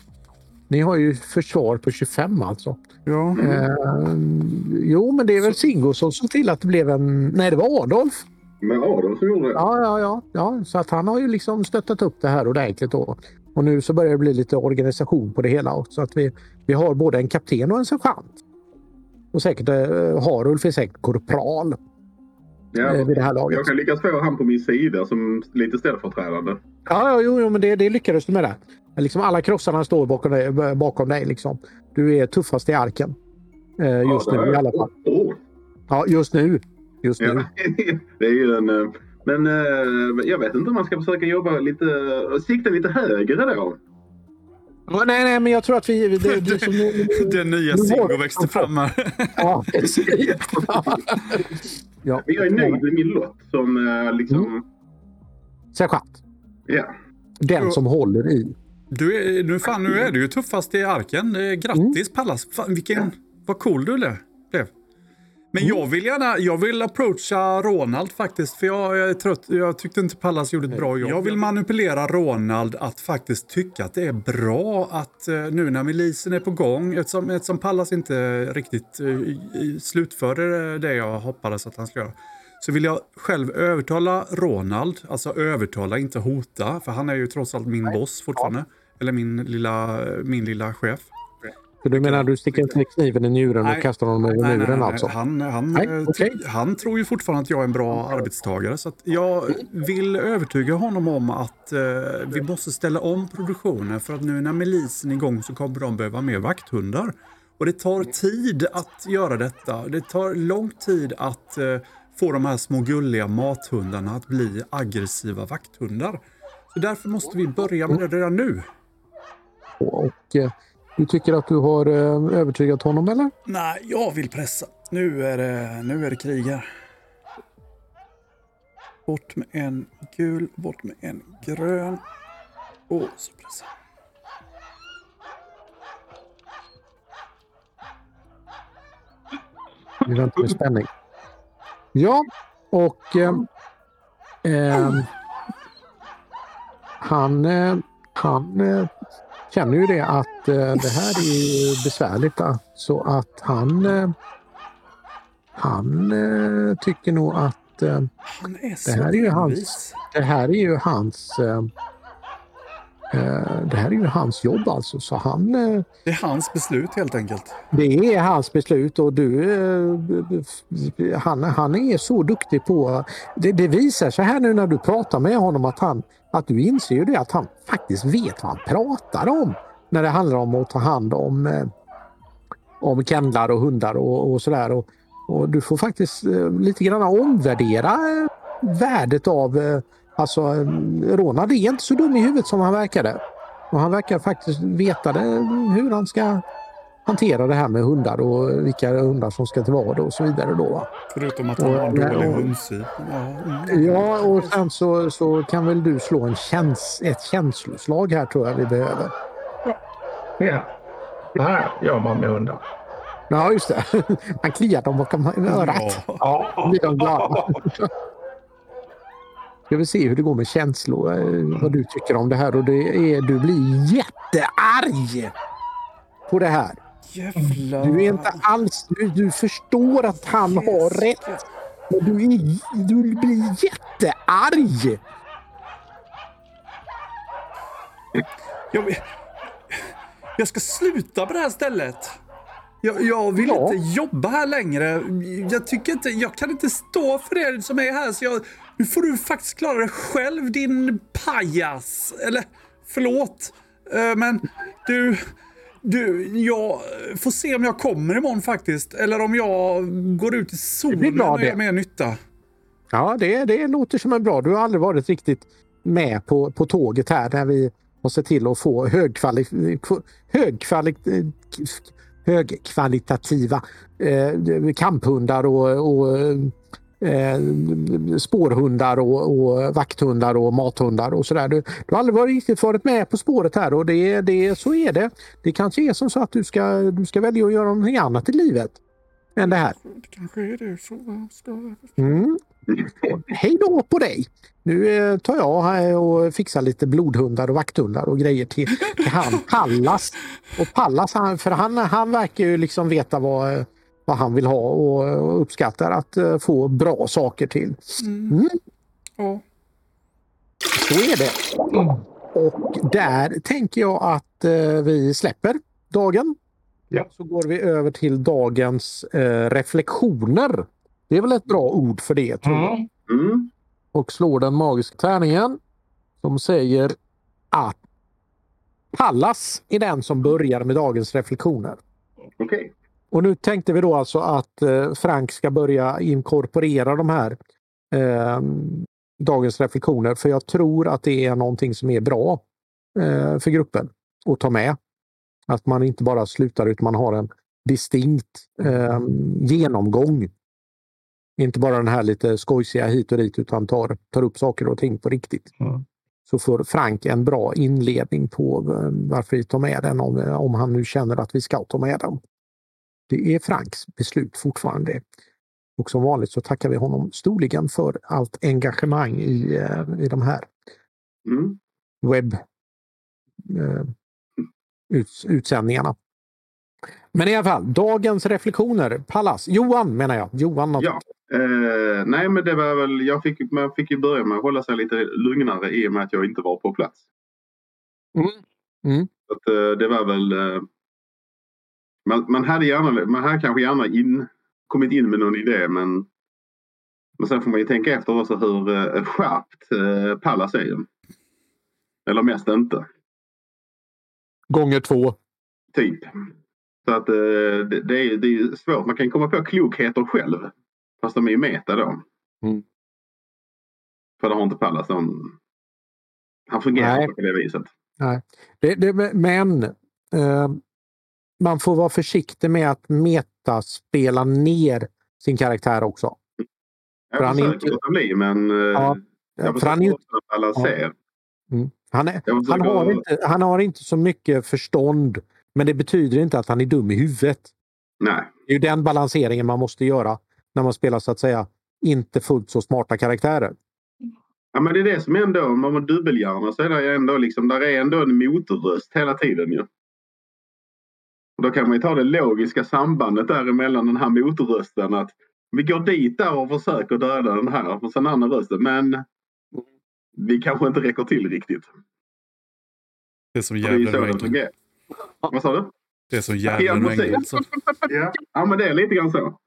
Ni har ju försvar på 25 alltså. Ja. Eh, jo, men det är väl Singo som till att det blev en... Nej, det var Adolf. Med Adolf som gjorde det. Ja, ja, ja, ja. Så att han har ju liksom stöttat upp det här ordentligt. Då. Och nu så börjar det bli lite organisation på det hela. också. Så att vi, vi har både en kapten och en sergeant. Och säkert eh, Harulf är säkert korpral Ja. eh, vid det här laget. Jag kan lyckas få han på min sida som lite ställföreträdande. Ja, ja jo, jo, men det, det lyckades du med det. Liksom alla krossarna står bakom dig. Bakom dig liksom. Du är tuffast i arken. Eh, just Ja, nu i alla fall. Ja, just nu. Just nu. Ja. (laughs) det är ju en... eh, Men eh, jag vet inte om man ska försöka jobba lite... Sikta lite högre då. Nej, nej, men jag tror att vi... Det, det, som, (laughs) Den nya Nu Singo växte fram här. (laughs) ja, ja. Jag är nöjd med min lott som eh, liksom... Mm. Sergeant. Ja. Den som håller i. Du är, nu, fan, nu är du ju tuffast i arken. Eh, Grattis Pallas. Fan, vilken, vad cool du blev. Men jag vill gärna, jag vill approacha Ronald faktiskt. För jag är trött. Jag tyckte inte Pallas gjorde ett bra jobb. Jag vill manipulera Ronald att faktiskt tycka att det är bra att eh, nu när milisen är på gång, eftersom, eftersom Pallas inte riktigt i- slutförde det jag hoppades att han skulle göra. Så vill jag själv övertala Ronald, alltså övertala, inte hota, för han är ju trots allt min boss fortfarande. Eller min lilla, min lilla chef. Så du menar du sticker inte kniven i njuren Nej. och kastar honom över Nej, nej, muren nej, alltså? Han, han, Nej, eh, t- han tror ju fortfarande att jag är en bra arbetstagare. Så att jag vill övertyga honom om att eh, vi måste ställa om produktionen. För att nu när milisen är igång så kommer de behöva mer vakthundar. Och det tar tid att göra detta. Det tar lång tid att eh, få de här små gulliga mathundarna att bli aggressiva vakthundar. Så därför måste vi börja med det redan nu. Och eh, du tycker att du har eh, övertygat honom eller? Nej, jag vill pressa. Nu är det, nu är det krig här. Bort med en gul, bort med en grön. Och så pressa. Vi väntar med spänning. Ja, och eh, ehm, han, eh, han eh, känner ju det att eh, det här är besvärligt. eh, Så att han, eh, han eh, tycker nog att eh, Det här är ju hans- det här är ju hans eh, eh, det här är ju hans jobb alltså. Så han, eh, Det är hans beslut helt enkelt. Det är hans beslut och du, eh, han, han är så duktig på... Det, det visar sig här nu när du pratar med honom att, han, att du inser ju det att han faktiskt vet vad han pratar om. När det handlar om att ta hand om, eh, om kennlar och hundar och, och sådär. Och, och du får faktiskt eh, lite grann omvärdera eh, värdet av eh, Alltså, Ronald är inte så dum i huvudet som han verkade. Och han verkar faktiskt veta det, hur han ska hantera det här med hundar och vilka hundar som ska till vad och så vidare. Då, va? Förutom att han har en Och- dålig hundsyn. Ja. Ja, och sen så, så kan väl du slå en käns ett känsloslag här tror jag vi behöver. Ja. Det här gör man med hundar. Ja, just det. (laughs) Man kliar dem bakom örat. Ja. Blir de glada. (laughs) Ska vi se hur det går med känslor, eh, vad du tycker om det här. Och det är, du blir jättearg på det här. Jävlar. Du är inte alls... Du, du förstår att han har rätt. Men du, är, du blir jättearg. Jag, jag ska sluta på det här stället. Jag, jag vill Ja. inte jobba här längre. Jag, tycker inte, jag kan inte stå för det som är här. Så jag, nu får du faktiskt klara det själv, din pajas. Eller, förlåt. Eh, Men du, du, jag får se om jag kommer imorgon faktiskt. Eller om jag går ut i solen och gör mer nytta. Ja, det, det låter som en bra... Du har aldrig varit riktigt med på, på tåget här när vi har sett till att få högkvali, högkvali, högkvalitativa eh, kamphundar och, och eh, spårhundar och, och vakthundar och mathundar och sådär. Du, du har aldrig varit riktigt varit med på spåret här och det, det, så är det. Det kanske är som så att du ska, du ska välja att göra någonting annat i livet än det här. Det kanske är det. Så ska... Mm. Hej då på dig! Nu eh, tar jag och fixar lite blodhundar och vakthundar och grejer till, till han Pallas. Och Pallas, han, för han, han verkar ju liksom veta vad, vad han vill ha och, uppskattar att eh, få bra saker till. Mm. Ja. Så är det. Och där tänker jag att eh, vi släpper dagen. Ja. Så går vi över till dagens eh, reflektioner. Det är väl ett bra ord för det tror jag. Mm. Mm. och slår den magiska tärningen som säger att Pallas är den som börjar med dagens reflektioner. Okej. Och nu tänkte vi då alltså att eh, Frank ska börja inkorporera de här eh, dagens reflektioner för jag tror att det är någonting som är bra eh, för gruppen att ta med. Att man inte bara slutar utan man har en distinkt eh, genomgång. Inte bara den här lite skojsiga hit och dit utan tar, tar upp saker och ting på riktigt. Mm. Så får Frank en bra inledning på eh, varför vi tar med den om, om han nu känner att vi ska ta med den. Det är Franks beslut fortfarande. Och som vanligt så tackar vi honom storligen för allt engagemang i, eh, i de här Mm. webb eh, utsändningarna. Men i alla fall, dagens reflektioner. Pallas. Johan menar jag. Johan något. Ja. Eh, nej, men det var väl... Jag fick, man fick ju börja med att hålla sig lite lugnare i och med att jag inte var på plats. Mm. Mm. Att, eh, det var väl... Eh, man, man hade gärna, man hade kanske gärna in, kommit in med någon idé men men sen får man ju tänka efter också hur eh, skärpt eh, Pallas är. Eller mest inte. Gånger två. Typ. Så att eh, det, det, är, det är svårt. Man kan komma på klokheter själv. Fast de är ju meta då. Mm. För det har inte Pallas någon... Han fungerar Nej. på det viset. Det, det, men eh, man får vara försiktig med att metaspela ner sin karaktär också. För Jag han är inte- låta bli men eh, Ja, jag för han, är, försöker också att alla ser. mm, han, är, han, har inte, han har inte så mycket förstånd. Men det betyder inte att han är dum i huvudet. Nej. Det är ju den balanseringen man måste göra när man spelar så att säga inte fullt så smarta karaktärer. Ja men det är det som ändå, om man dubbelhjärna så är det ändå liksom, där är ändå en motorröst hela tiden ju. Och då kan man ju ta det logiska sambandet däremellan den här motorrösten att vi går dit där och försöker döda den här och sen den andra rösten men vi kanske inte räcker till riktigt. Det är som djävulen och ängeln. Vad sa du? Det är som djävulen och ängeln. Ja. ja men det är lite grann så.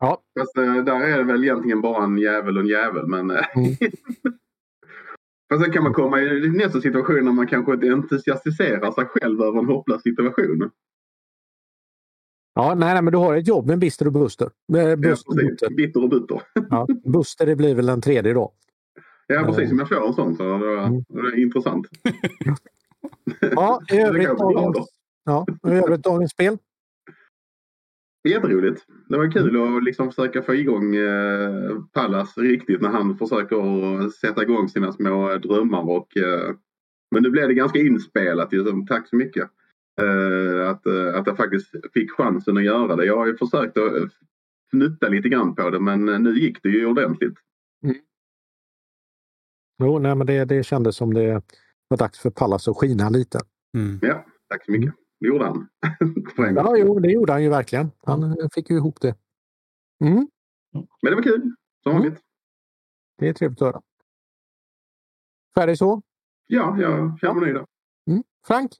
Ja. Fast eh, där är det väl egentligen bara en jävel och en jävel men eh, Mm. (laughs) Fast sen kan man komma i nästa situation när man kanske inte entusiastiserar sig själv över en hopplös situation. Ja, nej, nej, men du har ett jobb med Bister och Buster. Eh, Ja, Buster, precis. Buster. Bitter och butter. Ja, Buster det blir väl den tredje då. Ja, precis. Eh. Om jag får en sån så det Mm. det är intressant. (laughs) Ja, i övrigt dagens, ja, i övrigt dagens spel. Jätteroligt. Det var kul att liksom försöka få igång eh, Pallas riktigt när han försöker sätta igång sina små drömmar. Och, eh, men nu blev det ganska inspelat. Liksom. Tack så mycket. Eh, att, eh, att jag faktiskt fick chansen att göra det. Jag har ju försökt att fnutta lite grann på det men eh, nu gick det ju ordentligt. Jo, nej, men det, det kändes som det var dags för Pallas att skina lite. Mm. Ja, tack så mycket. Det gjorde han. (laughs) Ja, jo, det gjorde han ju verkligen. Han fick ju ihop det. Mm, Men det var kul. Som Mm. vanligt. det är trevligt att höra. Färdig så? Ja, jag känner mig nöjd. Mm. Frank?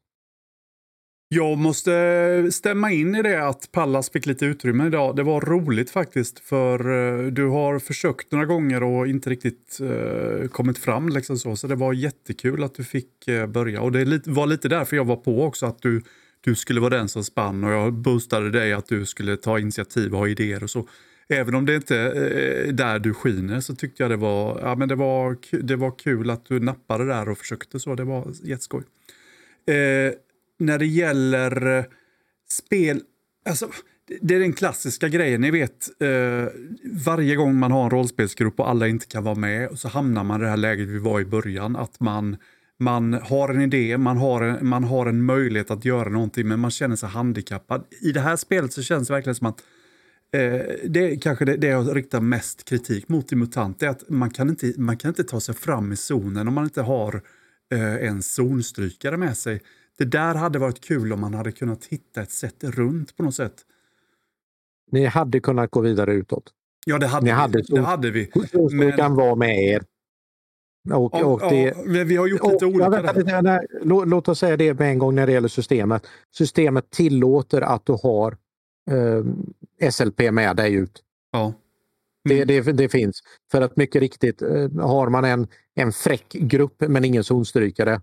Jag måste stämma in i det att Pallas fick lite utrymme idag. Det var roligt faktiskt för eh, du har försökt några gånger och inte riktigt eh, kommit fram. Liksom så. så det var jättekul att du fick eh, börja. Och det var lite därför jag var på också att du, du skulle vara den som spann och jag boostade dig att du skulle ta initiativ och ha idéer och så. Även om det inte är där du skiner så tyckte jag det var, ja, men det var, det var kul att du nappade där och försökte så. Det var jätteskoj. Eh, när det gäller eh, spel, alltså det- är den klassiska grejen, ni vet eh, varje gång man har en rollspelsgrupp och alla inte kan vara med och så hamnar man i det här läget vi var i början att man man har en idé, man har en, man har en möjlighet att göra någonting men man känner sig handikappad. I det här spelet så känns det verkligen som att Eh, det är kanske det, det jag riktar mest kritik mot i MUTANT. Är att man kan, inte, man kan inte ta sig fram i zonen om man inte har eh, en zonstrykare med sig. Det där hade varit kul om man hade kunnat hitta ett sätt runt på något sätt. Ni hade kunnat gå vidare utåt. Ja, det hade Ni vi. hade det hade vi. Zonstyrkan var med er. Och, Ja, och det, ja, vi, har gjort lite ja, olika lite, nej, lå- låt oss säga det med en gång när det gäller systemet. Systemet tillåter att du har eh, SLP med dig ut. Ja. Det, Mm. det, det finns. För att mycket riktigt, eh, har man en, en fräck grupp men ingen zonstrykare,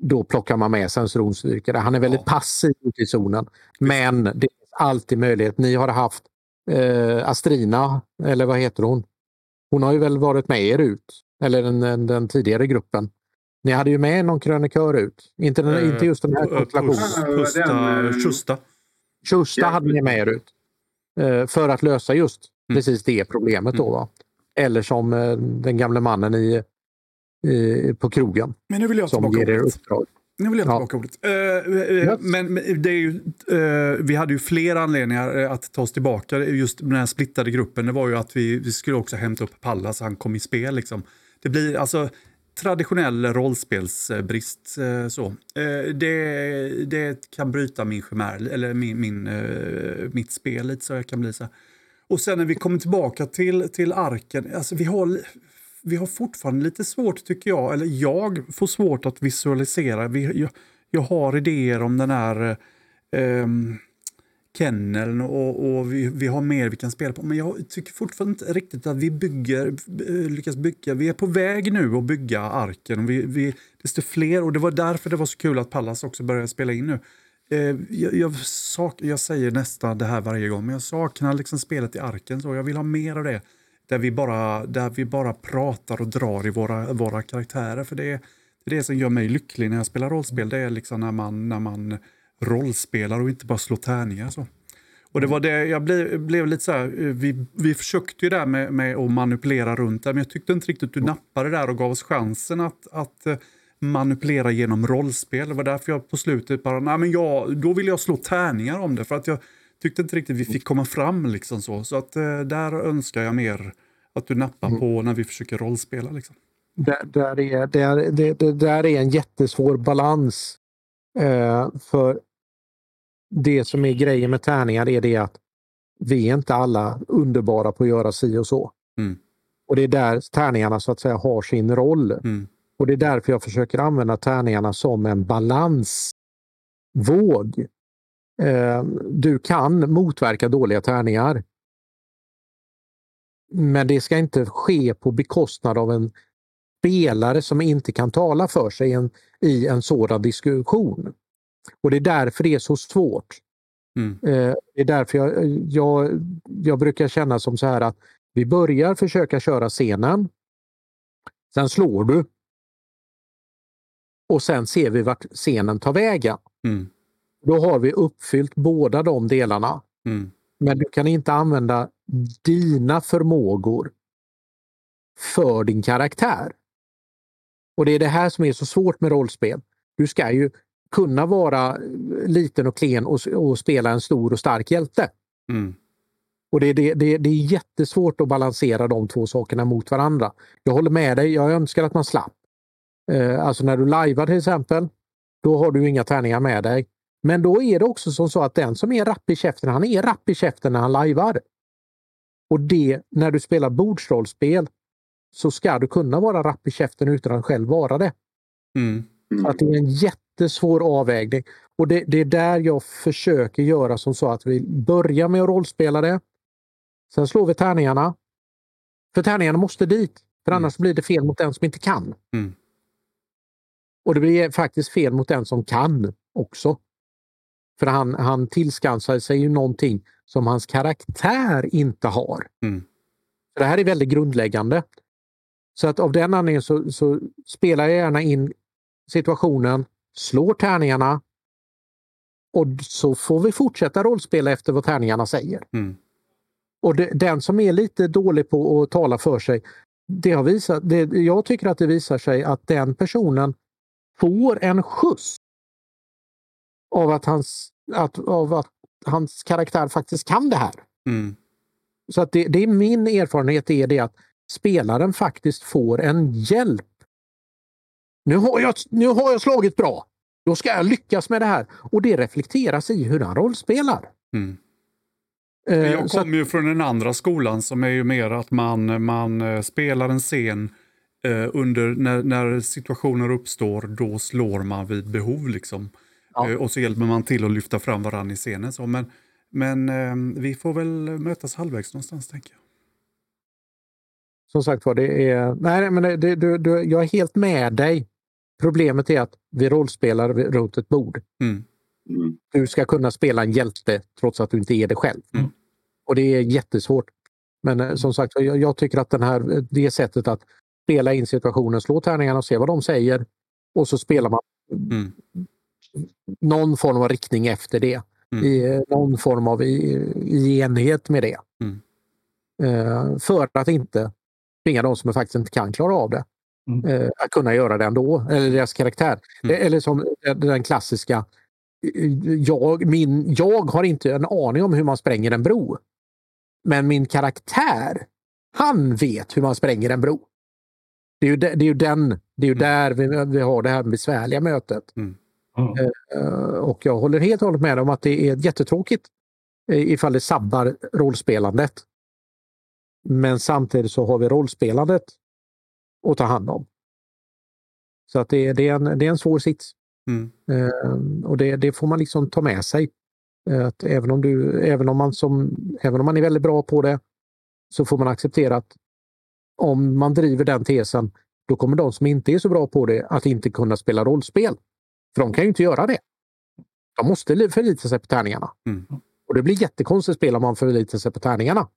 då plockar man med sig en zonstrykare. Han är väldigt Ja. passiv ute i zonen. Men det finns alltid möjlighet. Ni har haft eh, Astrina, eller vad heter hon? Hon har ju väl varit med er ut, eller den, den, den tidigare gruppen. Ni hade ju med någon krönikör ut. Inte, den, Eh, inte just den här Pu- konstellationen. Pus- Pusta, Den, eh, Tjusta. Tjusta hade ni med er ut. Eh, för att lösa just Mm. precis det problemet. Då, va? Eller som eh, den gamle mannen i, i, på krogen Men nu vill jag som ger er uppdrag. Nu vill jag Ja. tillbaka ordet. Eh, eh, Yes. Men det är ju, eh, vi hade ju fler anledningar eh, att ta oss tillbaka. Just den här splittade gruppen, det var ju att vi, vi skulle också hämta upp Pallas, han kom i spel. Liksom. Det blir alltså traditionell rollspelsbrist. eh, Så. Eh, Det, det kan bryta min chimär, eller min, min, eh, mitt spel lite så jag kan bli så. Och sen när vi kommer tillbaka till, till arken, alltså vi har, vi har fortfarande lite svårt tycker jag, eller jag får svårt att visualisera. Vi, jag, jag har idéer om den här eh, kenneln och, och vi, vi har mer vi kan spela på. Men jag tycker fortfarande inte riktigt att vi bygger, eh, lyckas bygga. Vi är på väg nu att bygga arken. Och vi, vi, desto fler, och det var därför det var så kul att Pallas också började spela in nu. Eh, jag, jag, sak, jag säger nästan det här varje gång, men jag saknar liksom spelet i arken. Så jag vill ha mer av det. Där vi bara, där vi bara pratar och drar i våra, våra karaktärer. För det är, det är det som gör mig lycklig när jag spelar rollspel. Det är liksom när man, när man rollspelar och inte bara slår tärningar. Så. Och det var det, jag blev, blev lite så här, eh, vi, vi försökte ju där med, med att manipulera runt det, men jag tyckte inte riktigt du nappade där och gav oss chansen att, att eh, manipulera genom rollspel. Det var därför jag på slutet bara, nej men jag, då vill jag slå tärningar om det, för att jag tyckte inte riktigt vi fick komma fram liksom så. Så att eh, där önskar jag mer att du nappar på när vi försöker rollspela. Liksom. Där, där, är, där, det, det där är en jättesvår balans. Eh, för det som är grejen med tärningar är det att vi är inte alla underbara på att göra si och så. Mm. Och det är där tärningarna så att säga har sin roll. Mm. Och det är därför jag försöker använda tärningarna som en balansvåg. Eh, du kan motverka dåliga tärningar. Men det ska inte ske på bekostnad av en spelare som inte kan tala för sig en, i en sådan diskussion. Och det är därför det är så svårt. Mm. Eh, det är därför jag, jag, jag brukar känna som så här att vi börjar försöka köra scenen. Sen slår du. Och sen ser vi vart scenen tar vägen. Mm. Då har vi uppfyllt båda de delarna. Mm. Men du kan inte använda dina förmågor för din karaktär. Och det är det här som är så svårt med rollspel. Du ska ju kunna vara liten och klen och, och spela en stor och stark hjälte. Mm. Och det, det, det, det är jättesvårt att balansera de två sakerna mot varandra. Jag håller med dig, jag önskar att man slapp. Eh, alltså när du lajvar till exempel, då har du inga tärningar med dig. Men då är det också som så att den som är rapp i käften, han är rapp i käften när han lajvar. Och det, när du spelar bordsrollspel, så ska du kunna vara rapp i käften utan att själv vara det. Mm. Så att det är en jättesvår avvägning. Och det, det är där jag försöker göra som så att vi börjar med att rollspela det. Sen slår vi tärningarna. För tärningarna måste dit. För Mm. annars blir det fel mot den som inte kan. Mm. Och det blir faktiskt fel mot den som kan också. För han, han tillskansar sig ju någonting som hans karaktär inte har. Mm. Det här är väldigt grundläggande. Så att av den anledningen så, så spelar jag gärna in situationen, slår tärningarna och så får vi fortsätta rollspela efter vad tärningarna säger. Mm. Och det, den som är lite dålig på att tala för sig, det har visat, det, jag tycker att det visar sig att den personen får en skjuts av att hans, att, av att hans karaktär faktiskt kan det här. Mm. Så att det, det är min erfarenhet är det att spelaren faktiskt får en hjälp. Nu har, jag, nu har jag slagit bra. Då ska jag lyckas med det här. Och det reflekteras i hur han rollspelar. Mm. Eh, Jag kommer ju från den andra skolan som är ju mer att man, man eh, spelar en scen eh, under, när, när situationer uppstår, då slår man vid behov. liksom. Ja. Eh, och så hjälper man till att lyfta fram varandra i scenen. Så. Men, men eh, vi får väl mötas halvvägs någonstans, tänker jag. Som sagt var, det är... Nej, men det, det, du, du, jag är helt med dig. Problemet är att vi rollspelar runt ett bord. Mm. Mm. Du ska kunna spela en hjälte trots att du inte är det själv. Mm. Och det är jättesvårt. Men eh, som sagt, jag, jag tycker att den här, det sättet att spela in situationen, slå tärningarna och se vad de säger och så spelar man Mm. Någon form av riktning efter det. Mm. I eh, någon form av i, i enhet med det. Mm. Eh, för att inte tvinga de som faktiskt inte kan klara av det Mm. eh, att kunna göra det ändå, eller deras karaktär. Mm. Eller som den klassiska, eh, jag, min, jag har inte en aning om hur man spränger en bro. Men min karaktär, han vet hur man spränger en bro. Det är ju, de, det är ju, den, det är ju Mm. där vi, vi har det här besvärliga mötet. Mm. Eh, och jag håller helt och hållet med om att det är jättetråkigt eh, ifall det sabbar rollspelandet. Men samtidigt så har vi rollspelandet att ta hand om. Så att det, det, är, en, det är en svår sits. Mm. Eh, och det, det får man liksom ta med sig. Eh, Att även, om du, även, om man som, även om man är väldigt bra på det så får man acceptera att om man driver den tesen då kommer de som inte är så bra på det att inte kunna spela rollspel. För de kan ju inte göra det. De måste li- förlita sig på tärningarna. Mm. Och det blir jättekonstigt spel om man förlitar sig på tärningarna.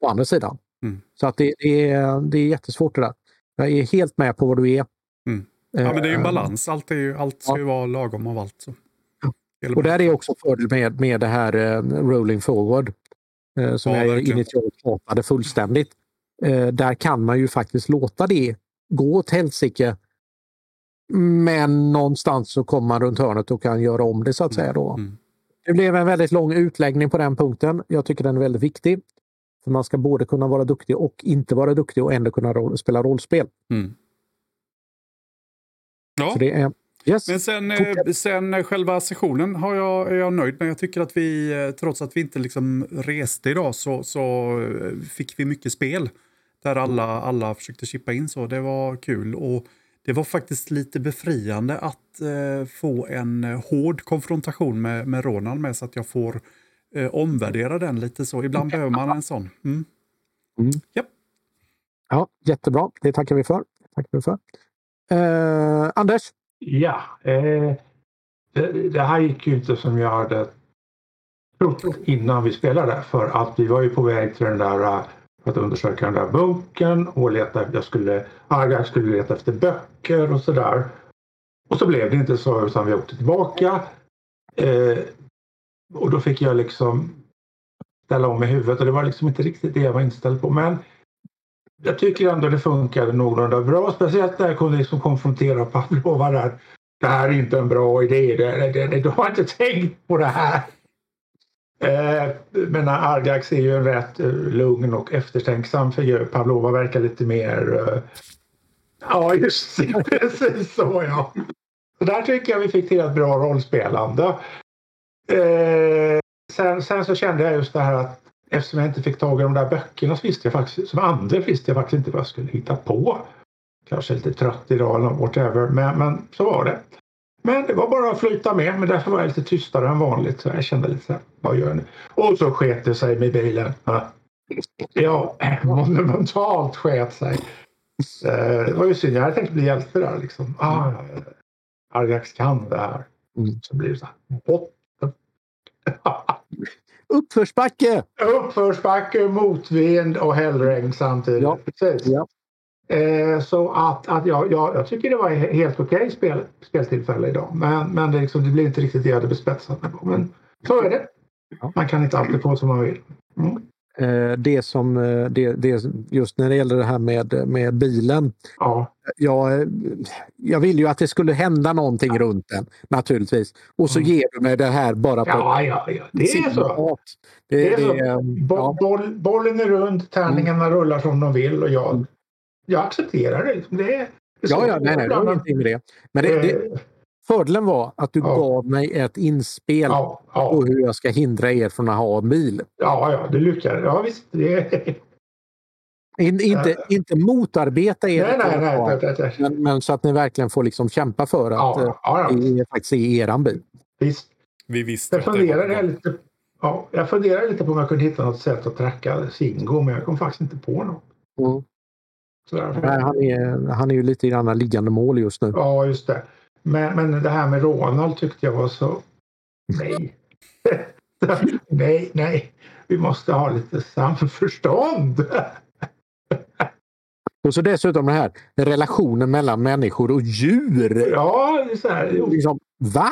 Å andra sidan. Mm. Så att det, det, är, det är jättesvårt det där. Jag är helt med på vad du är. Mm. Ja, men det är ju en Eh, balans. Allt, är ju, allt ska Ja. ju vara lagom av allt. Så. Och där är också fördel med, med det här eh, rolling forward. Eh, som Ja, jag verkligen. initialt hatade fullständigt. Där kan man ju faktiskt låta det gå åt helsike. Men någonstans så kommer man runt hörnet och kan göra om det så att säga. Då. Mm. Det blev en väldigt lång utläggning på den punkten. Jag tycker den är väldigt viktig. För Man ska både kunna vara duktig och inte vara duktig och ändå kunna roll, spela rollspel. Mm. Ja. Är, yes. Men sen, eh, sen eh, själva sessionen har jag, är jag nöjd med. Jag tycker att vi, eh, trots att vi inte liksom reste idag, så, så fick vi mycket spel. Där alla, alla försökte chippa in så. Det var kul. Och det var faktiskt lite befriande att eh, få en eh, hård konfrontation med, med Ronald med så att jag får eh, omvärdera den lite så. Ibland behöver man en sån. Mm. Ja, jättebra. Det tackar vi för. Tackar vi för. Eh, Anders? Ja, eh, det, det här gick ju inte som jag hade trott innan vi spelade. För att vi var ju på väg till den där för att undersöka den där bunkern och leta, jag skulle, Agar skulle leta efter böcker och sådär. Och så blev det inte så utan vi åkte tillbaka. Eh, och då fick jag liksom ställa om i huvudet och det var liksom inte riktigt det jag var inställd på. Men jag tycker ändå det funkade någorlunda bra. Speciellt när jag kunde liksom konfrontera Pavlova där. Det här är inte en bra idé. Det, det, det, du har inte tänkt på det här. Eh, men Argax är ju en rätt eh, lugn och eftertänksam figur. Pavlova verkar lite mer... Eh, ja, just det. (laughs) Precis så ja. Så där tycker jag vi fick till ett bra rollspelande. Sen, sen så kände jag just det här att eftersom jag inte fick tag i de där böckerna så visste jag faktiskt, som Anders visste jag faktiskt inte vad jag skulle hitta på. Kanske lite trött idag eller whatever, men, men så var det. Men det var bara att flyta med, men därför var jag lite tystare än vanligt. Så jag kände lite så här, vad gör jag nu? Och så sket det sig med bilen. Ja, monumentalt sket sig. Eh, det var ju synd, jag hade tänkt bli hjälte där liksom. Ah, Argax kan det här. Mm. Så blir det så här, botten. (laughs) Uppförsbacke! Uppförsbacke, motvind och hällregn samtidigt. Ja. Precis. Ja. Eh, så att, att ja, ja, jag tycker det var helt okej spel, speltillfälle idag. Men, men det, liksom, det blir inte riktigt det jag hade bespetsat mig på. Men så är det. Man kan inte alltid få som man vill. Mm. Eh, det som, eh, det, det, just när det gäller det här med, med bilen. Ja, Jag, jag vill ju att det skulle hända någonting runt den naturligtvis. Och så Mm. ger du mig det här bara på ja, ja, ja. det är så. Det, Det är så. bollen är rund, tärningarna rullar som de vill och jag, jag accepterar det. liksom. Det är, det ja, ja, det nej, nej, det var ingenting med det. Men det, det, Eh, fördelen var att du Ja. gav mig ett inspel ja, ja. på hur jag ska hindra er från att ha en bil. Ja, ja, det lyckades. Ja, visst. Det... In, inte, inte motarbeta er. Nej, nej, nej. nej, nej, nej. Men, men så att ni verkligen får liksom kämpa för att Ja, eh, ja, ja, det är faktiskt är eran bil. visst. Vi visste Jag det funderade bra. lite, ja, jag funderade lite på om jag kunde hitta något sätt att tracka Singo, men jag kom faktiskt inte på något. Mm. Nej, han, är, han är ju lite i denna liggande mål just nu. Ja, just det. Men, men det här med Ronald tyckte jag var så... Nej. (laughs) nej, nej. Vi måste ha lite samförstånd. (laughs) Och så dessutom den här relationen mellan människor och djur. ja, det är så här. Liksom, va?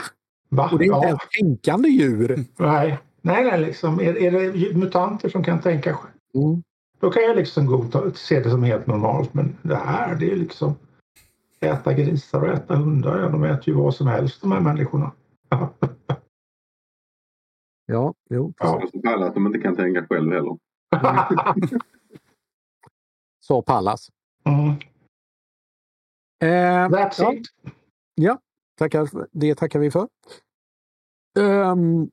Va? Och det är inte Ja, ens tänkande djur. nej. Nej, nej, liksom. Är, är det mutanter som kan tänka själv? Mm. Då kan jag liksom godta, se det som helt normalt. Men det här, det är liksom äta grisar och äta hundar. Ja, de äter ju vad som helst de här människorna. (laughs) Ja, jo. Ja. Så att de inte kan tänka själv heller. (laughs) Sa Pallas. mm, Eh, that's ja, it. tackar, för- det tackar vi för. Ehm,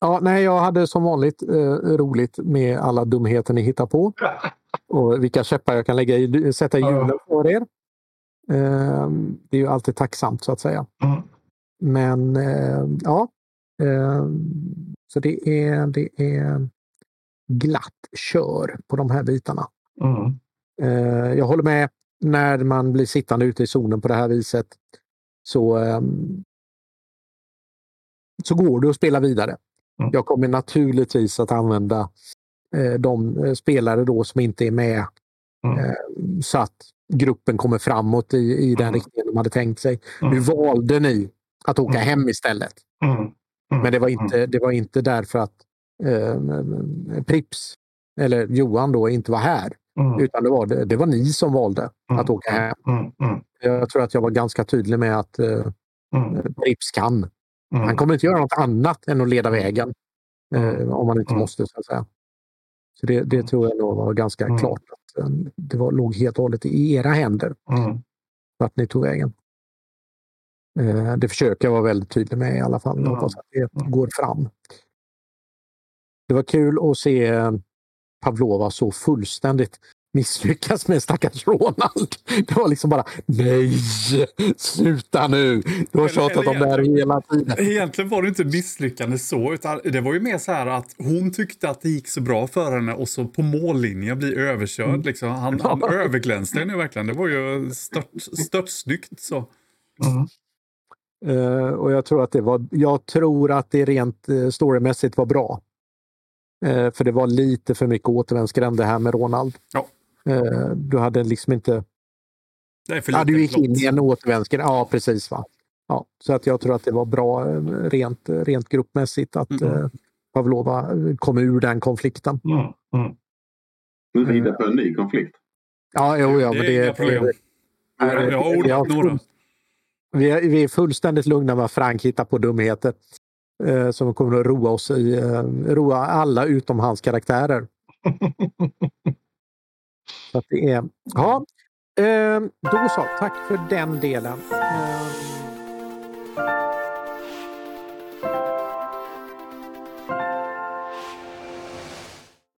ja, nej, jag hade som vanligt eh, roligt med alla dumheter ni hittar på. (laughs) Och vilka käppar jag kan lägga i, sätta i hjulen för er. Ehm, det är ju alltid tacksamt så att säga. Mm. Men eh, ja, eh, så det är, det är glatt kör på de här bitarna. Mm. Eh, jag håller med när man blir sittande ute i zonen på det här viset så, ehm, så går det att spela vidare. Jag kommer naturligtvis att använda eh, de eh, spelare då som inte är med Mm. så att gruppen kommer framåt i, i den Mm. riktningen de hade tänkt sig. Mm. Nu valde ni att åka hem istället. Men det var inte, det var inte därför att eh, Prips eller Johan då inte var här. Utan det var, det, det var ni som valde att åka hem. Jag tror att jag var ganska tydlig med att eh. Prips kan. Mm. Han kommer inte göra något annat än att leda vägen. Eh, Mm. om man inte Mm. måste så att säga. Så det, det Mm. tror jag nog var ganska Mm. klart. Att, eh, det var, låg helt och hållet i era händer Mm. vart ni tog vägen. Eh, det försöker jag vara väldigt tydlig med i alla fall. Jag Mm. hoppas att det Mm. går fram. Det var kul att se eh, Pavlova så fullständigt misslyckas med stackars Ronald. Det var liksom bara nej, sluta nu. Du har tjatat om det här hela tiden. Egentligen var det inte misslyckande så, utan det var ju mer så här att hon tyckte att det gick så bra för henne och så på mållinjen bli överkörd. Mm. Liksom. Han, han överglänste henne verkligen. Det var ju stört, stört snyggt så. Mm. Eh, och jag tror att det var, jag tror att det rent uh, storymässigt var bra. Eh, för det var lite för mycket återvändsgränd det här med Ronald. Ja. Eh, du hade liksom inte... Det är för Ja, du gick in i en återvändsgränd. Ja, precis. Va? Ja, så att jag tror att det var bra eh, rent, rent gruppmässigt att Mm. eh, Pavlova kom ur den konflikten. Mm, mm. Nu rider på en ny konflikt. Ja, jo, ja, Det men är det, inga problem. det, har vi, har ordat några. vi, är, vi är fullständigt lugna med att Frank hittar på dumheter. Eh, som kommer att roa oss i, eh, roa alla utom hans karaktärer. (laughs) Så att det är, ja, eh, då så. Tack för den delen. Eh,